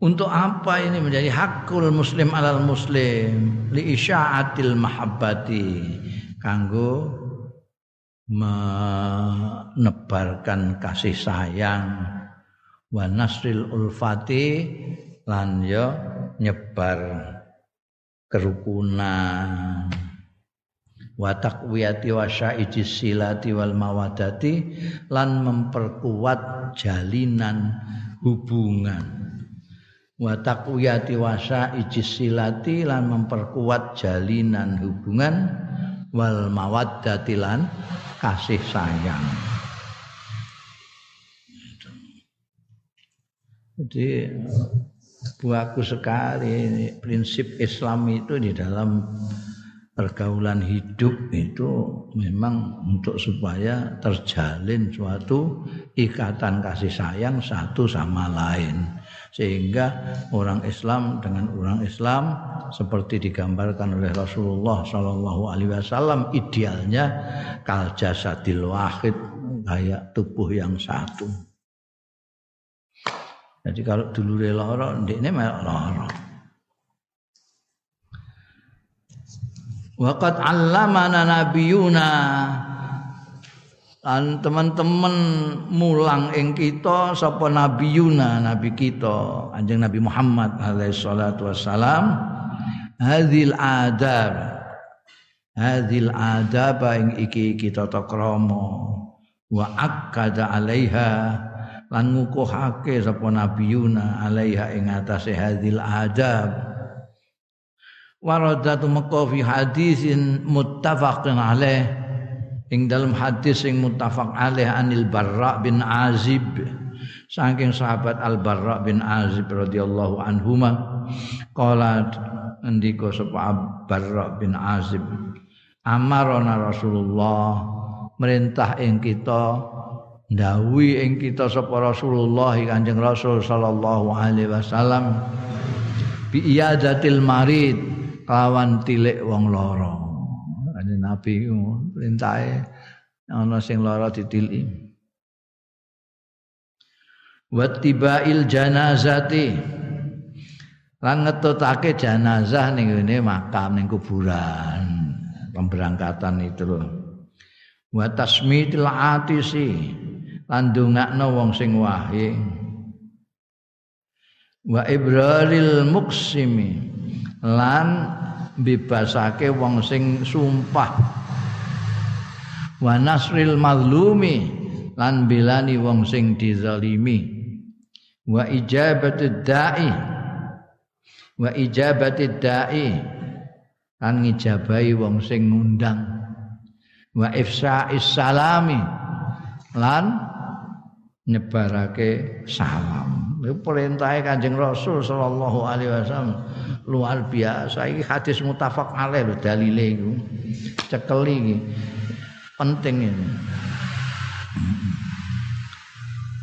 Untuk apa ini menjadi hakul muslim alal muslim li isya'atil mahabbati kanggo menebarkan kasih sayang wa nasril ulfati lan yo nyebar kerukunan. Wa taqwiyati wa syaiji silati wal mawadati lan memperkuat jalinan hubungan. Wa taqwiyati wa syaiji silati lan memperkuat jalinan hubungan wal mawaddati lan kasih sayang. Jadi bagus sekali prinsip Islam itu di dalam pergaulan hidup itu memang untuk supaya terjalin suatu ikatan kasih sayang satu sama lain sehingga orang Islam dengan orang Islam seperti digambarkan oleh Rasulullah Shallallahu Alaihi Wasallam idealnya kal jasadil wahid kayak tubuh yang satu. Jadi kalau dulu loro, ini melok loro. Waqad allamana nabiyuna. Lan teman-teman mulang ing kita sapa nabiyuna nabi kita anjing Nabi Muhammad alaihi salatu hadhil adab. Hadhil adab ing iki kita takrama wa akkada alaiha lan ngukuhake sapa nabiyuna alaiha ing atase hadhil adab. Waradatu mekka fi hadisin muttafaqin alaih ing dalam hadis sing muttafaq alaih anil Barra bin Azib. Saking sahabat Al Barra bin Azib radhiyallahu anhuma qala ndika sapa Barra bin Azib amarona Rasulullah merintah ing kita ndawi ing kita sapa Rasulullah Kanjeng Rasul sallallahu alaihi wasallam bi iyadatil marid lawan tilik wong lara. Ane Nabi perintahe ana sing lara ditiliki. Wattibail janazati lan ngetutake jenazah ning ngene makam ning kuburan pemberangkatan itu loh wa tasmitil atisi lan ndongakno wong sing wahi wa ibraril muksimi lan bebasake wong sing sumpah. Wa nasril mazlumi. Lan bilani wong sing dizalimi. Wa ijabatid da'i. Wa ijabatid da'i. Lan ngijabahi wong sing ngundang. Wa ifsa'is salami. Lan nyebarake salam. Itu perintah Kanjeng Rasul sallallahu alaihi wasallam luar biasa. Iki hadis mutafak alaih lho dalile iku. Cekeli iki. Penting ini.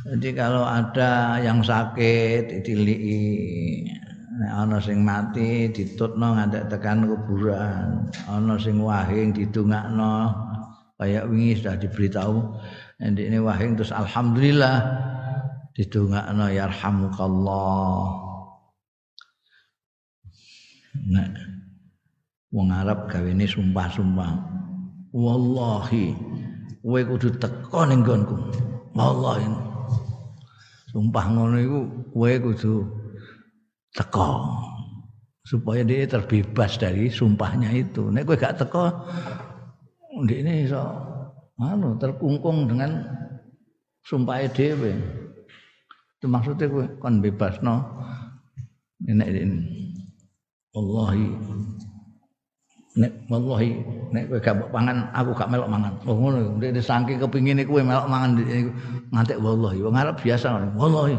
Jadi kalau ada yang sakit ditiliki. Nek ana sing mati ditutno ngantek tekan kuburan. Ana sing wahing didongakno. Kayak wingi sudah diberitahu ini wahing terus alhamdulillah didongakno yarhamukallah Nek wong Arab gawene sumpah-sumpah. Wallahi kowe kudu teko ning nggonku. Wallahi. Sumpah ngono iku kowe kudu teko supaya dia terbebas dari sumpahnya itu. Nek kowe gak teko ini iso anu terkungkung dengan sumpah dhewe. Itu maksudnya kowe kon bebasno nek ini. wallahi nek wallahi nek kowe gak pangan aku gak melok mangan oh ngono nek saking kepingine kowe melok mangan ngantek wallahi wong arep biasa wallahi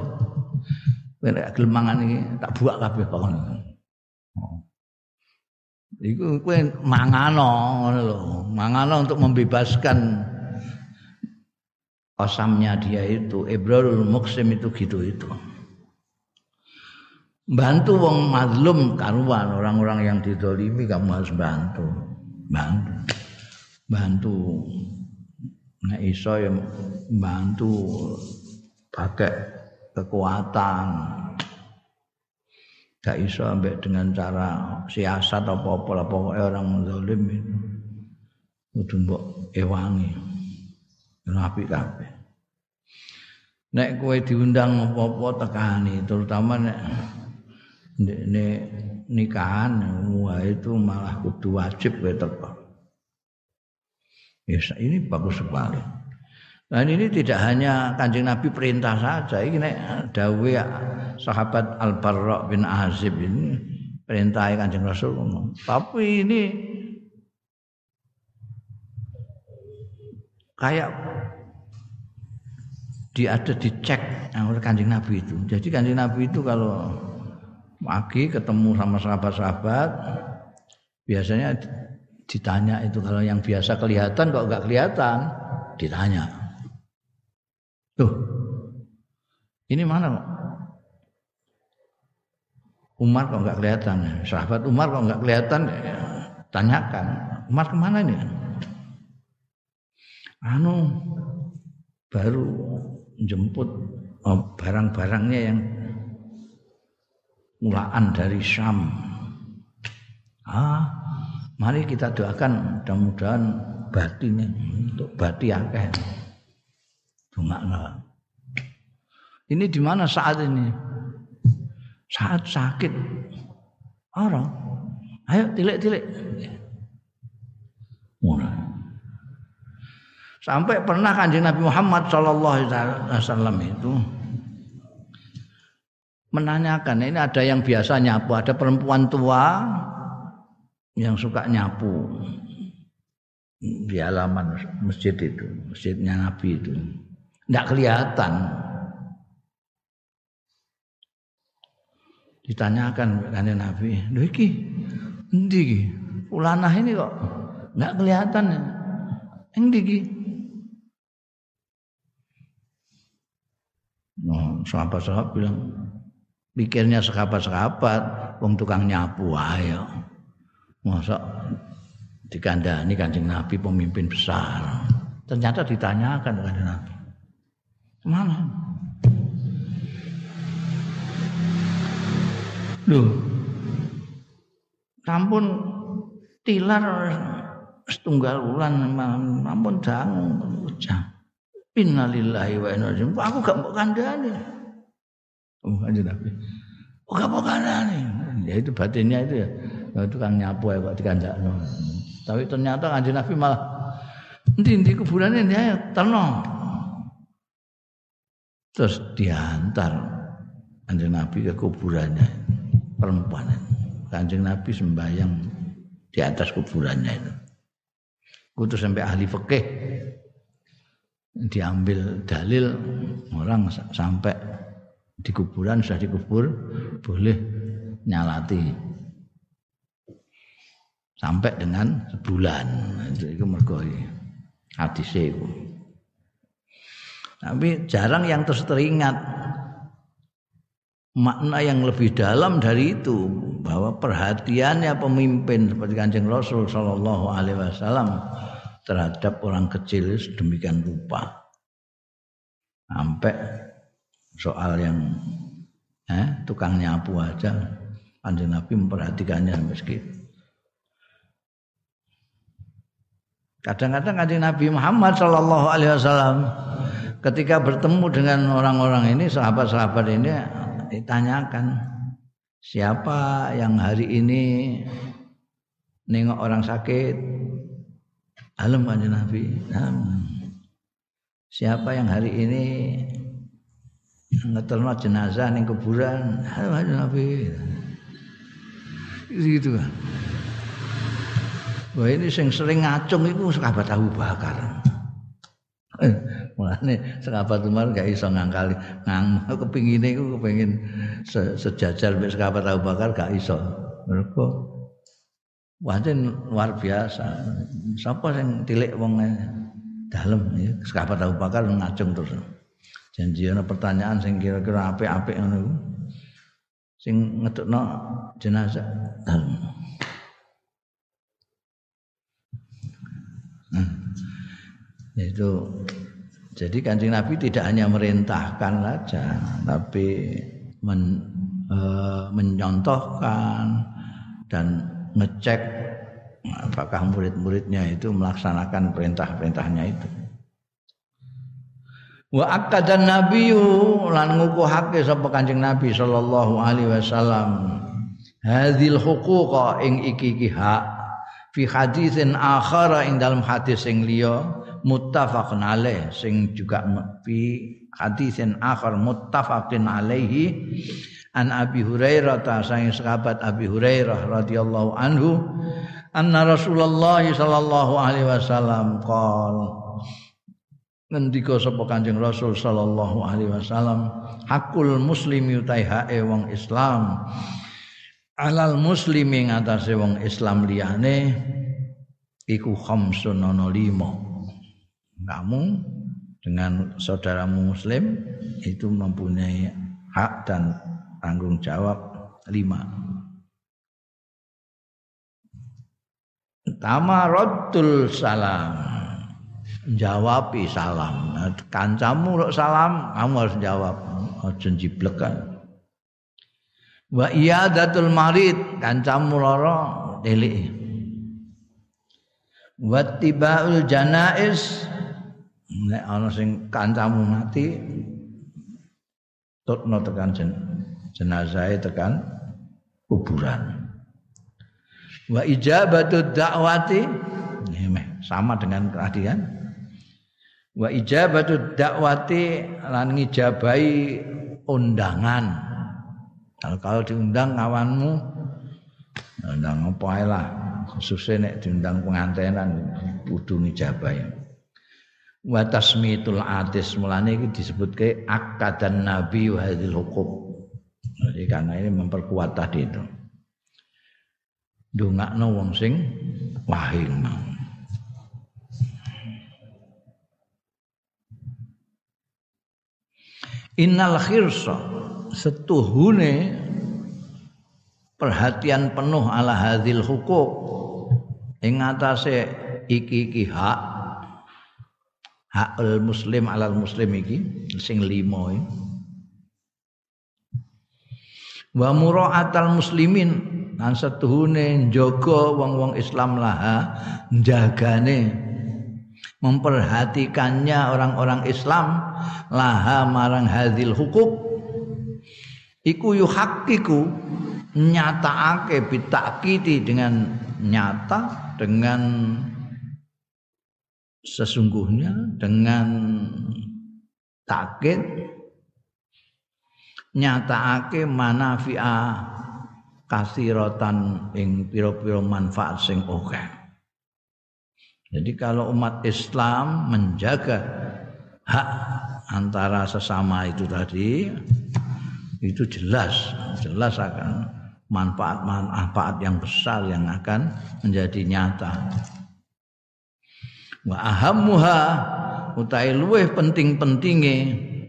kowe nek gelem mangan iki tak buak kabeh pokoknya. Iku kowe mangano ngono lho. Mangano untuk membebaskan kosamnya dia itu Ibrahul Muksim itu gitu itu. Bantu wong mazlum karuan orang-orang yang didolimi kamu harus bantu. Bantu. Bantu. Nah iso ya bantu pakai kekuatan gak iso ambek dengan cara siasat apa apa lah orang zalim itu kudu mbok ewangi rapi kabeh nek kowe diundang apa-apa tekani terutama nek ini nikahan wah itu malah kudu wajib kowe teko. Ya ini bagus sekali. Dan ini tidak hanya kanjeng Nabi perintah saja, ini dawe sahabat Al Barra bin Azib ini perintah kanjeng Rasul Tapi ini di ada dicek oleh kanjeng Nabi itu. Jadi kanjeng Nabi itu kalau pagi ketemu sama sahabat-sahabat biasanya ditanya itu kalau yang biasa kelihatan kok nggak kelihatan ditanya. Tuh, ini mana? Umar kok nggak kelihatan? Sahabat Umar kok nggak kelihatan? Tanyakan, Umar ke mana ini? Anu baru jemput oh, barang-barangnya yang mulaan dari Syam. Ah, mari kita doakan mudah-mudahan batinnya untuk bati akeh. Dongakno. Ini di mana saat ini? Saat sakit. Orang. Ayo tilik-tilik. Sampai pernah kanjeng Nabi Muhammad Shallallahu Alaihi Wasallam itu menanyakan ini ada yang biasa nyapu, ada perempuan tua yang suka nyapu di halaman masjid itu, masjidnya Nabi itu. Tidak kelihatan. Ditanyakan kanjeng Nabi, "Lho endi Ulanah ini kok nggak kelihatan." Endi iki? Nah, sahabat-sahabat bilang, pikirnya sahabat-sahabat, wong tukang nyapu ayo. Masa dikandani kanjeng Nabi pemimpin besar. Ternyata ditanyakan kanjeng Nabi. Ke mana? Loh, sampun tilar setunggal bulan, sampun dangu jam. Innalillahi wa inna ilaihi Aku gak mau kandani. Oh, aja Nabi. Oh, gak mau kandani. Ya itu batinnya itu ya. Nah, tukang nyapu ya kok dikandakno. Tapi ternyata kanjeng Nabi malah endi-endi kuburane dia tenang. Terus diantar kanjeng Nabi ke kuburannya perempuan. Kanjeng Nabi sembahyang di atas kuburannya itu. Kudu sampai ahli fikih diambil dalil orang sampai di kuburan sudah dikubur boleh nyalati sampai dengan sebulan itu, itu mergo hadis itu tapi jarang yang terus teringat makna yang lebih dalam dari itu bahwa perhatiannya pemimpin seperti kanjeng Rasul Shallallahu Alaihi Wasallam terhadap orang kecil sedemikian rupa. Sampai soal yang eh, tukang nyapu aja Kanjeng Nabi memperhatikannya meski Kadang-kadang Kanjeng Nabi Muhammad Shallallahu Alaihi Wasallam ketika bertemu dengan orang-orang ini sahabat-sahabat ini ditanyakan siapa yang hari ini nengok orang sakit Alam kanjeng Nabi. Siapa yang hari ini ngetelno jenazah ning kuburan, alam kanjeng Nabi. Gitu kan. Wah ini sing sering ngacung itu sahabat Abu Bakar. Mulane sahabat Umar gak iso ngangkali ngang kepingine iku kepengin se sejajar mek sahabat Abu Bakar gak iso. Mergo Wancen luar biasa. Sapa sing tilik wong dalem ya, sahabat Abu Bakar ngacung terus. Janji ana pertanyaan sing kira-kira apik-apik ngono iku. Sing ngedukno jenazah dalem. Nah, itu jadi kancing Nabi tidak hanya merintahkan saja, tapi men, e, menyontohkan dan ngecek apakah murid-muridnya itu melaksanakan perintah-perintahnya itu. Wa akadan nabiyyu lan ngukuhake sapa Kanjeng Nabi sallallahu alaihi wasallam hadhil huquqa ing iki-iki hak fi hadisin akhara ing dalam hadis sing liya muttafaqun alaih sing juga fi hadisin akhar muttafaqin alaihi. An Abi Hurairah ta sang sahabat Abi Hurairah radhiyallahu anhu anna Rasulullah sallallahu alaihi wasallam qol ngendika sapa Kanjeng Rasul sallallahu alaihi wasallam hakul muslimi utai hae wong Islam alal muslimi ngatasé wong Islam liyane iku khamsun ana lima kamu dengan saudaramu muslim itu mempunyai hak dan tanggung jawab lima Pertama raddul salam jawabi salam. Kancamu rok salam, kamu harus jawab. Aja jiblekan. Wa iyadatul marid, kancamu lara delik. Wa tibaul janais, nek ana sing kancamu mati tutno tekan jen, jenazah tekan kuburan. Wa ijabatud dakwati sama dengan keadilan. Wa ijabatu dakwati lan ngijabai undangan. Kalau, kalau diundang kawanmu undang apa lah. Khususnya nek diundang pengantenan kudu ngijabai wa tasmitul atis. Mulane iki disebutke akad dan nabi wa hadil hukum. Jadi karena ini memperkuat tadi itu. Dongakno wong sing wahing mau Innal khirsa setuhune perhatian penuh ala hadil hukuk ing atase iki-iki hak hakul muslim alal muslim iki sing iki. Wa muraatal muslimin lan setuhune njaga wong-wong Islam laha njagane memperhatikannya orang-orang Islam laha marang hadil hukuk. Iku yuhakiku nyataake bitakiti dengan nyata dengan sesungguhnya dengan takit nyataake manafi'a kasiratan ing pira-pira manfaat sing akeh jadi kalau umat Islam menjaga hak antara sesama itu tadi itu jelas jelas akan manfaat-manfaat yang besar yang akan menjadi nyata. Wa ahammuha utai luweh penting-pentinge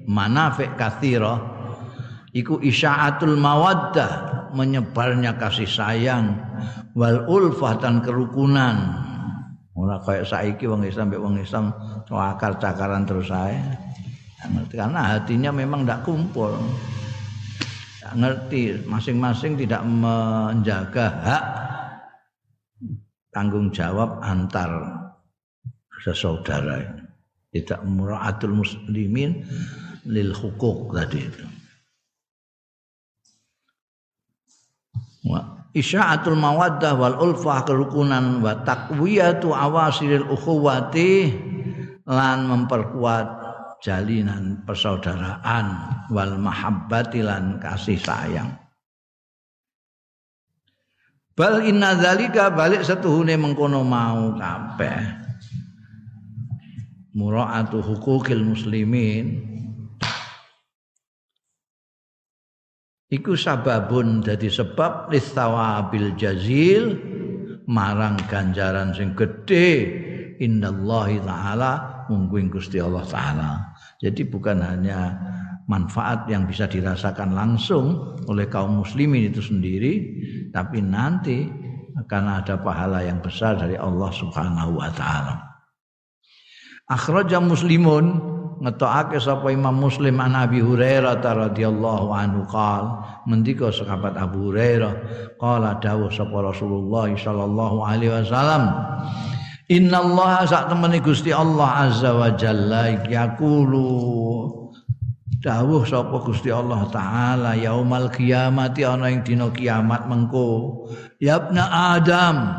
manafik kathira iku isya'atul mawaddah menyebarnya kasih sayang wal ulfah dan kerukunan Ora kayak saiki wong Islam mbek wong Islam akar cakaran terus saya. Karena hatinya memang tidak kumpul. Tidak ngerti masing-masing tidak menjaga hak tanggung jawab antar sesaudara. Tidak muraatul muslimin lil hukuk tadi itu. Isya'atul mawaddah wal ulfah kerukunan wa taqwiyatu awasilil ukhuwati lan memperkuat jalinan persaudaraan wal mahabbati lan kasih sayang bal inna dzalika balik setuhune mengkono mau kabeh muraatu hukukil muslimin. Iku sababun dadi sebab listawabil jazil marang ganjaran sing gedhe. Innallahi taala mungguing Gusti Allah taala. Jadi bukan hanya manfaat yang bisa dirasakan langsung oleh kaum muslimin itu sendiri tapi nanti akan ada pahala yang besar dari Allah Subhanahu wa taala akhraja muslimun ngetokake sapa Imam Muslim an Abi Hurairah radhiyallahu anhu qal mendika sahabat Abu Hurairah qala dawuh sapa Rasulullah sallallahu alaihi wasallam Inna Allah sak temene Gusti Allah azza wa jalla yaqulu. Dawuh sapa Gusti Allah taala yaumal kiamati ana ing dina kiamat mengko ya Adam.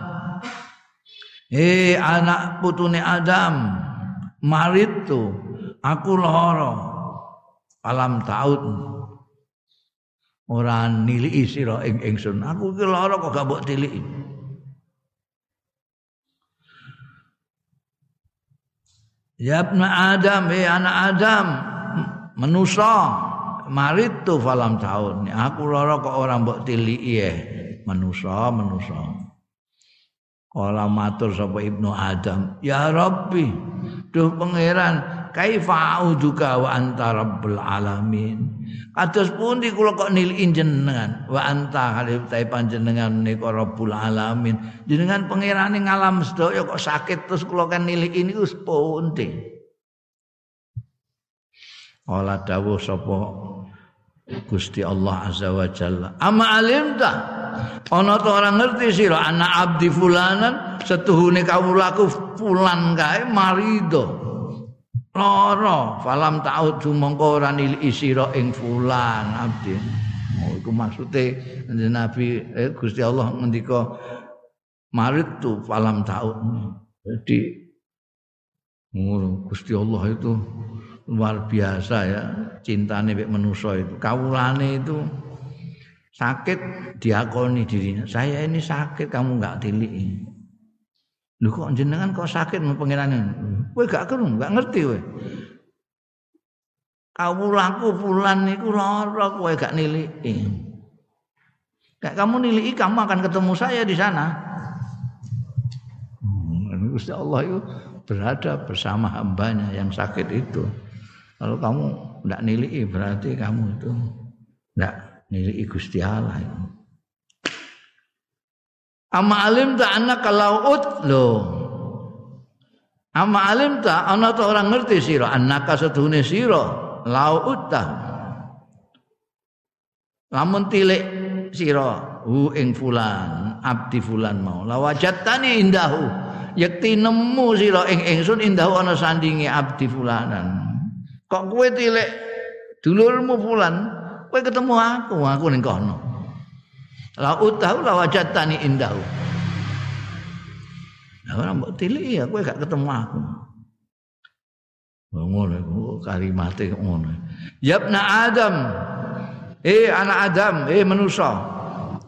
Eh anak putune Adam marit tuh aku lara alam taun ora niliki sira ing ingsun aku ki lara kok gak mbok tiliki Ya Adam, eh anak Adam, menusa marit tu falam tahun. Aku lara kok orang mbok tiliki ya. Menusa, menusa. Kala matur sapa Ibnu Adam, "Ya Rabbi, duh pangeran, kaifa a'udzuka wa anta rabbul alamin." Kados pundi kula kok niliki jenengan, wa anta halih panjenengan nika rabbul alamin. Jenengan pangerane ngalam sedaya kok sakit terus kula kan niliki niku pundi. Kala dawuh sapa Gusti Allah Azza wa Jalla. Ama alimta ana to ora ngerti sira anak abdi fulanan setuhune kawulaku fulan kae marido. Lara falam ta'ud mongko ora niliki sira ing fulan abdi. Oh iku maksude Nabi eh, Gusti Allah ngendika marid tu falam ta'ud. Jadi Gusti Allah itu luar biasa ya cintane mek manusa itu kawulane itu sakit diakoni dirinya. Saya ini sakit kamu nggak tiliki lu kok jenengan kok sakit mau pengirane kowe gak kerung gak ngerti kowe kawulaku fulan niku lara kowe gak niliki. Kayak kamu niliki kamu akan ketemu saya di sana. Hmm, Gusti Allah itu berada bersama hambanya yang sakit itu. Kalau kamu tidak nilai berarti kamu itu tidak nilai Gusti Allah. Ama alim tak anak kalau ut lo. Ama alim tak anak tu orang ngerti siro anak kasatuhune siro laut tak. Lamun tilik siro hu ing fulan abdi fulan mau lawajatani indahu yakti nemu siro ing ingsun indahu ana sandingi abdi fulanan Kok kowe tilik dulurmu fulan, kowe ketemu aku, aku ning kono. La utahu la wajatani indahu. Ora mbok tilik ya kowe gak ketemu aku. Ngono iku kalimate ngono. Yabna Adam. Eh anak Adam, eh manusa.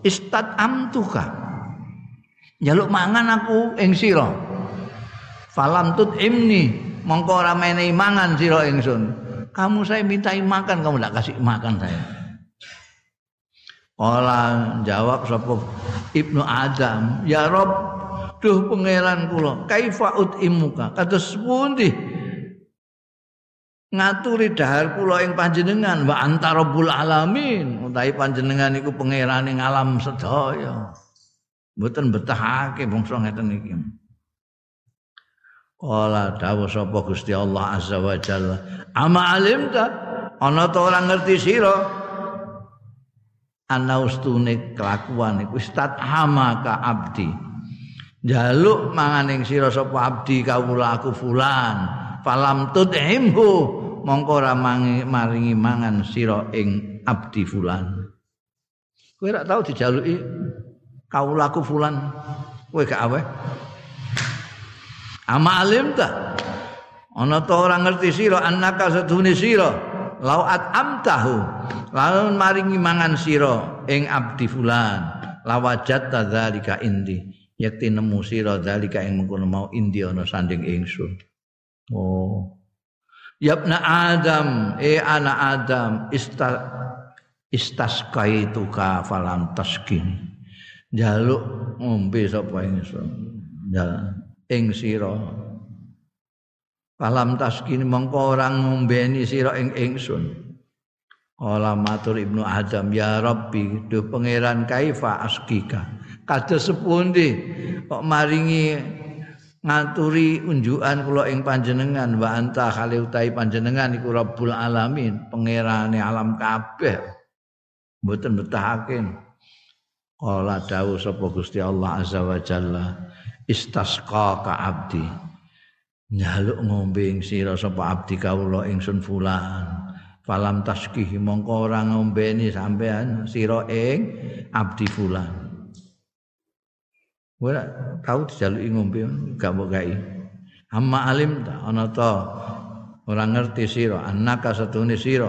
Istat amtuka. Jaluk mangan aku ing sira. Falam tut imni mongko ora menehi mangan sira ingsun. Kamu saya mintai makan, kamu tidak kasih makan saya. Ola jawab sapa Ibnu Adam, "Ya Rob, duh pangeran kula, kaifa utimuka?" Kados pundi ngaturi dahar kula ing panjenengan wa anta rabbul alamin utahi panjenengan iku pangerane alam sedaya mboten betahake bangsa ngeten iki Kala dawuh sapa Gusti Allah Azza wa Jalla. Ama alimta ana ta ora ngerti sira ana ustune kelakuan iku istat hamaka abdi. Jaluk manganing sira sapa abdi kawula aku fulan. Falam tudhimhu mongko ora maringi mangan sira ing abdi fulan. Kowe ora tau dijaluki kawulaku fulan. Kowe gak aweh? Ama alim ta? Ana ta ora ngerti sira annaka sedune sira? Lauat amtahu lalu maringi mangan sira ing abdi fulan. Lawajat tadzalika indi. Yakti nemu sira dzalika ing mengkono mau indi ana sanding ingsun. Oh. Yabna Adam, eh anak Adam, ista, istaskaituka falam taskin. Jaluk ngombe sapa ingsun. Ya, ing sira Kalam taskin mongko orang ngombeni sira ing ingsun. Kala matur Ibnu Adam ya Rabbi duh pangeran kaifa askika. Kados sepundi kok maringi ngaturi unjukan kula ing panjenengan wa anta khali utahi panjenengan iku Rabbul alamin, pangerane alam kabeh. Mboten betahake. Kala dawuh sapa Gusti Allah azza wa jalla istasqa ka abdi. Nyaluk ngombe ing sira sapa abdi kawula ingsun fulan falam taskihi mongko ora ngombeni sampean sira ing abdi fulan ora tau dijaluki ngombe gak mbok gai amma alim ta ana ta? Ora ngerti sira annaka satune sira.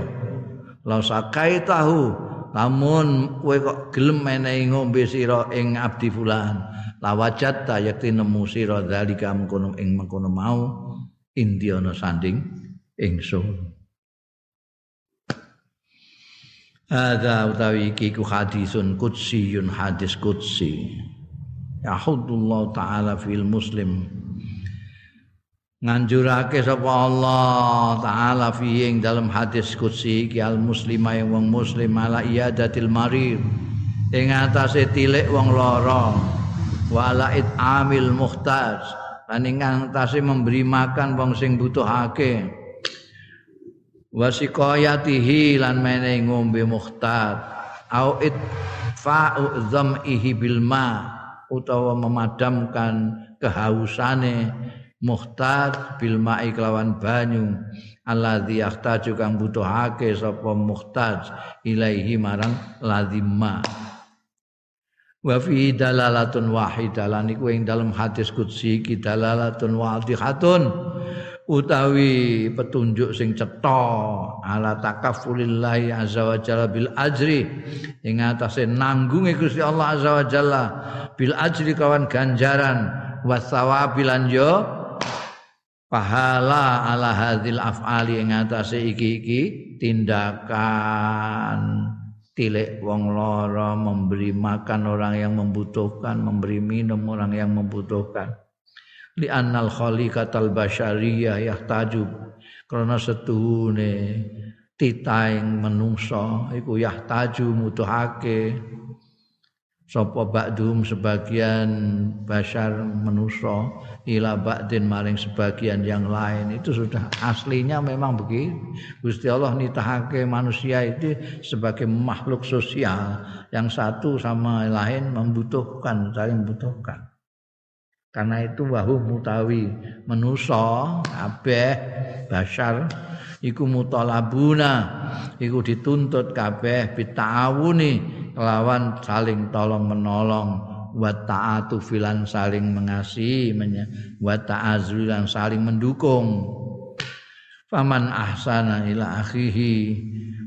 La sakai tahu lamun kowe kok gelem menehi ngombe sira ing abdi fulan lawajat ta yakti nemu sira zalika mengkono ing mengkono mau indiana sanding ingsun Ada utawi iki ku hadisun qudsiyun hadis qudsi. Yahudullah taala fil muslim. Nganjurake sapa Allah taala fi ing dalam hadis qudsi iki al muslima yang wong muslim ala iyadatil marid. Ing atase tilik wong lara. Wala amil muhtaj. Lan ing atase memberi makan wong sing butuhake wasiqayatihi lan mene ngombe muhtad au itfa'u dham'ihi bil ma utawa memadamkan kehausane muhtad bil ma'i kelawan banyu alladzi yahtaju kang butuhake sapa muhtaj ilaihi marang lazimma wa fi dalalatun wahidah lan iku ing dalam hadis qudsi iki dalalatun wadihatun utawi petunjuk sing cetha ala takaffulillahi azza wa jalla bil ajri ing atase nanggunge Gusti Allah azza wa jalla bil ajri kawan ganjaran wasawabil lan yo pahala ala hadil afali ing atase iki-iki tindakan. Tilik wong lara memberi makan orang yang membutuhkan memberi minum orang yang membutuhkan. Li annal khaliqatal basyariyah yahtaju. Karena setuhune titaing menungso iku yahtaju mutuhake sapa ba'dum sebagian basyar menuso ila ba'din maring sebagian yang lain. Itu sudah aslinya memang begitu. Gusti Allah nitahake manusia itu sebagai makhluk sosial yang satu sama lain membutuhkan saling membutuhkan. Karena itu wahu mutawi menuso kabeh basar iku mutalabuna iku dituntut kabeh bitawuni kelawan saling tolong menolong wa ta'atu filan saling mengasihi wa ta'azulan saling mendukung. Faman ahsana ila akhihi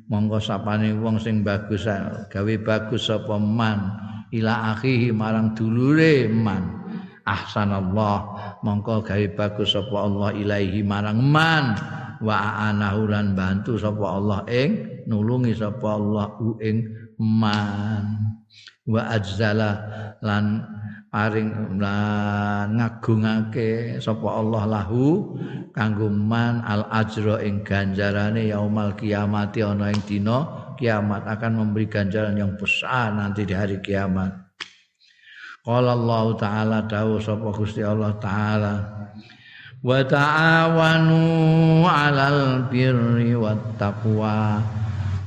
monggo sapane wong sing bagus gawe bagus sapa man ila akhihi marang dulure man. Ahsanallah mongko gawe bagus sapa Allah ilaihi marang man. Wa anahu lan bantu sapa Allah ing nulungi sapa Allah ing man. Wa ajzala lan paring lan ngagungake sapa Allah lahu kanggo man al ajra ing ganjarane yaumal kiamati ana ing dina kiamat akan memberi ganjaran yang besar nanti di hari kiamat. Qala Allah taala dawuh sapa Gusti Allah taala wa ta'awanu 'alal birri wat taqwa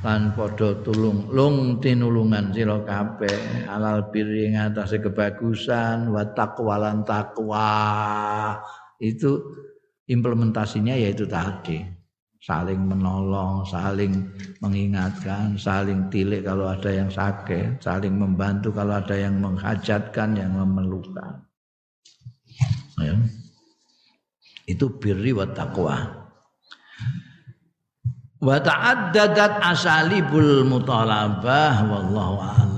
lan padha tulung lung tinulungan sira kabeh alal birri ngatasé kebagusan wa taqwa lan takwa itu implementasinya yaitu tadi saling menolong, saling mengingatkan, saling tilik kalau ada yang sakit, saling membantu kalau ada yang menghajatkan, yang memerlukan. Ya. Itu birri wa taqwa. Wa ta'addadat asalibul mutalabah wallahu a'lam.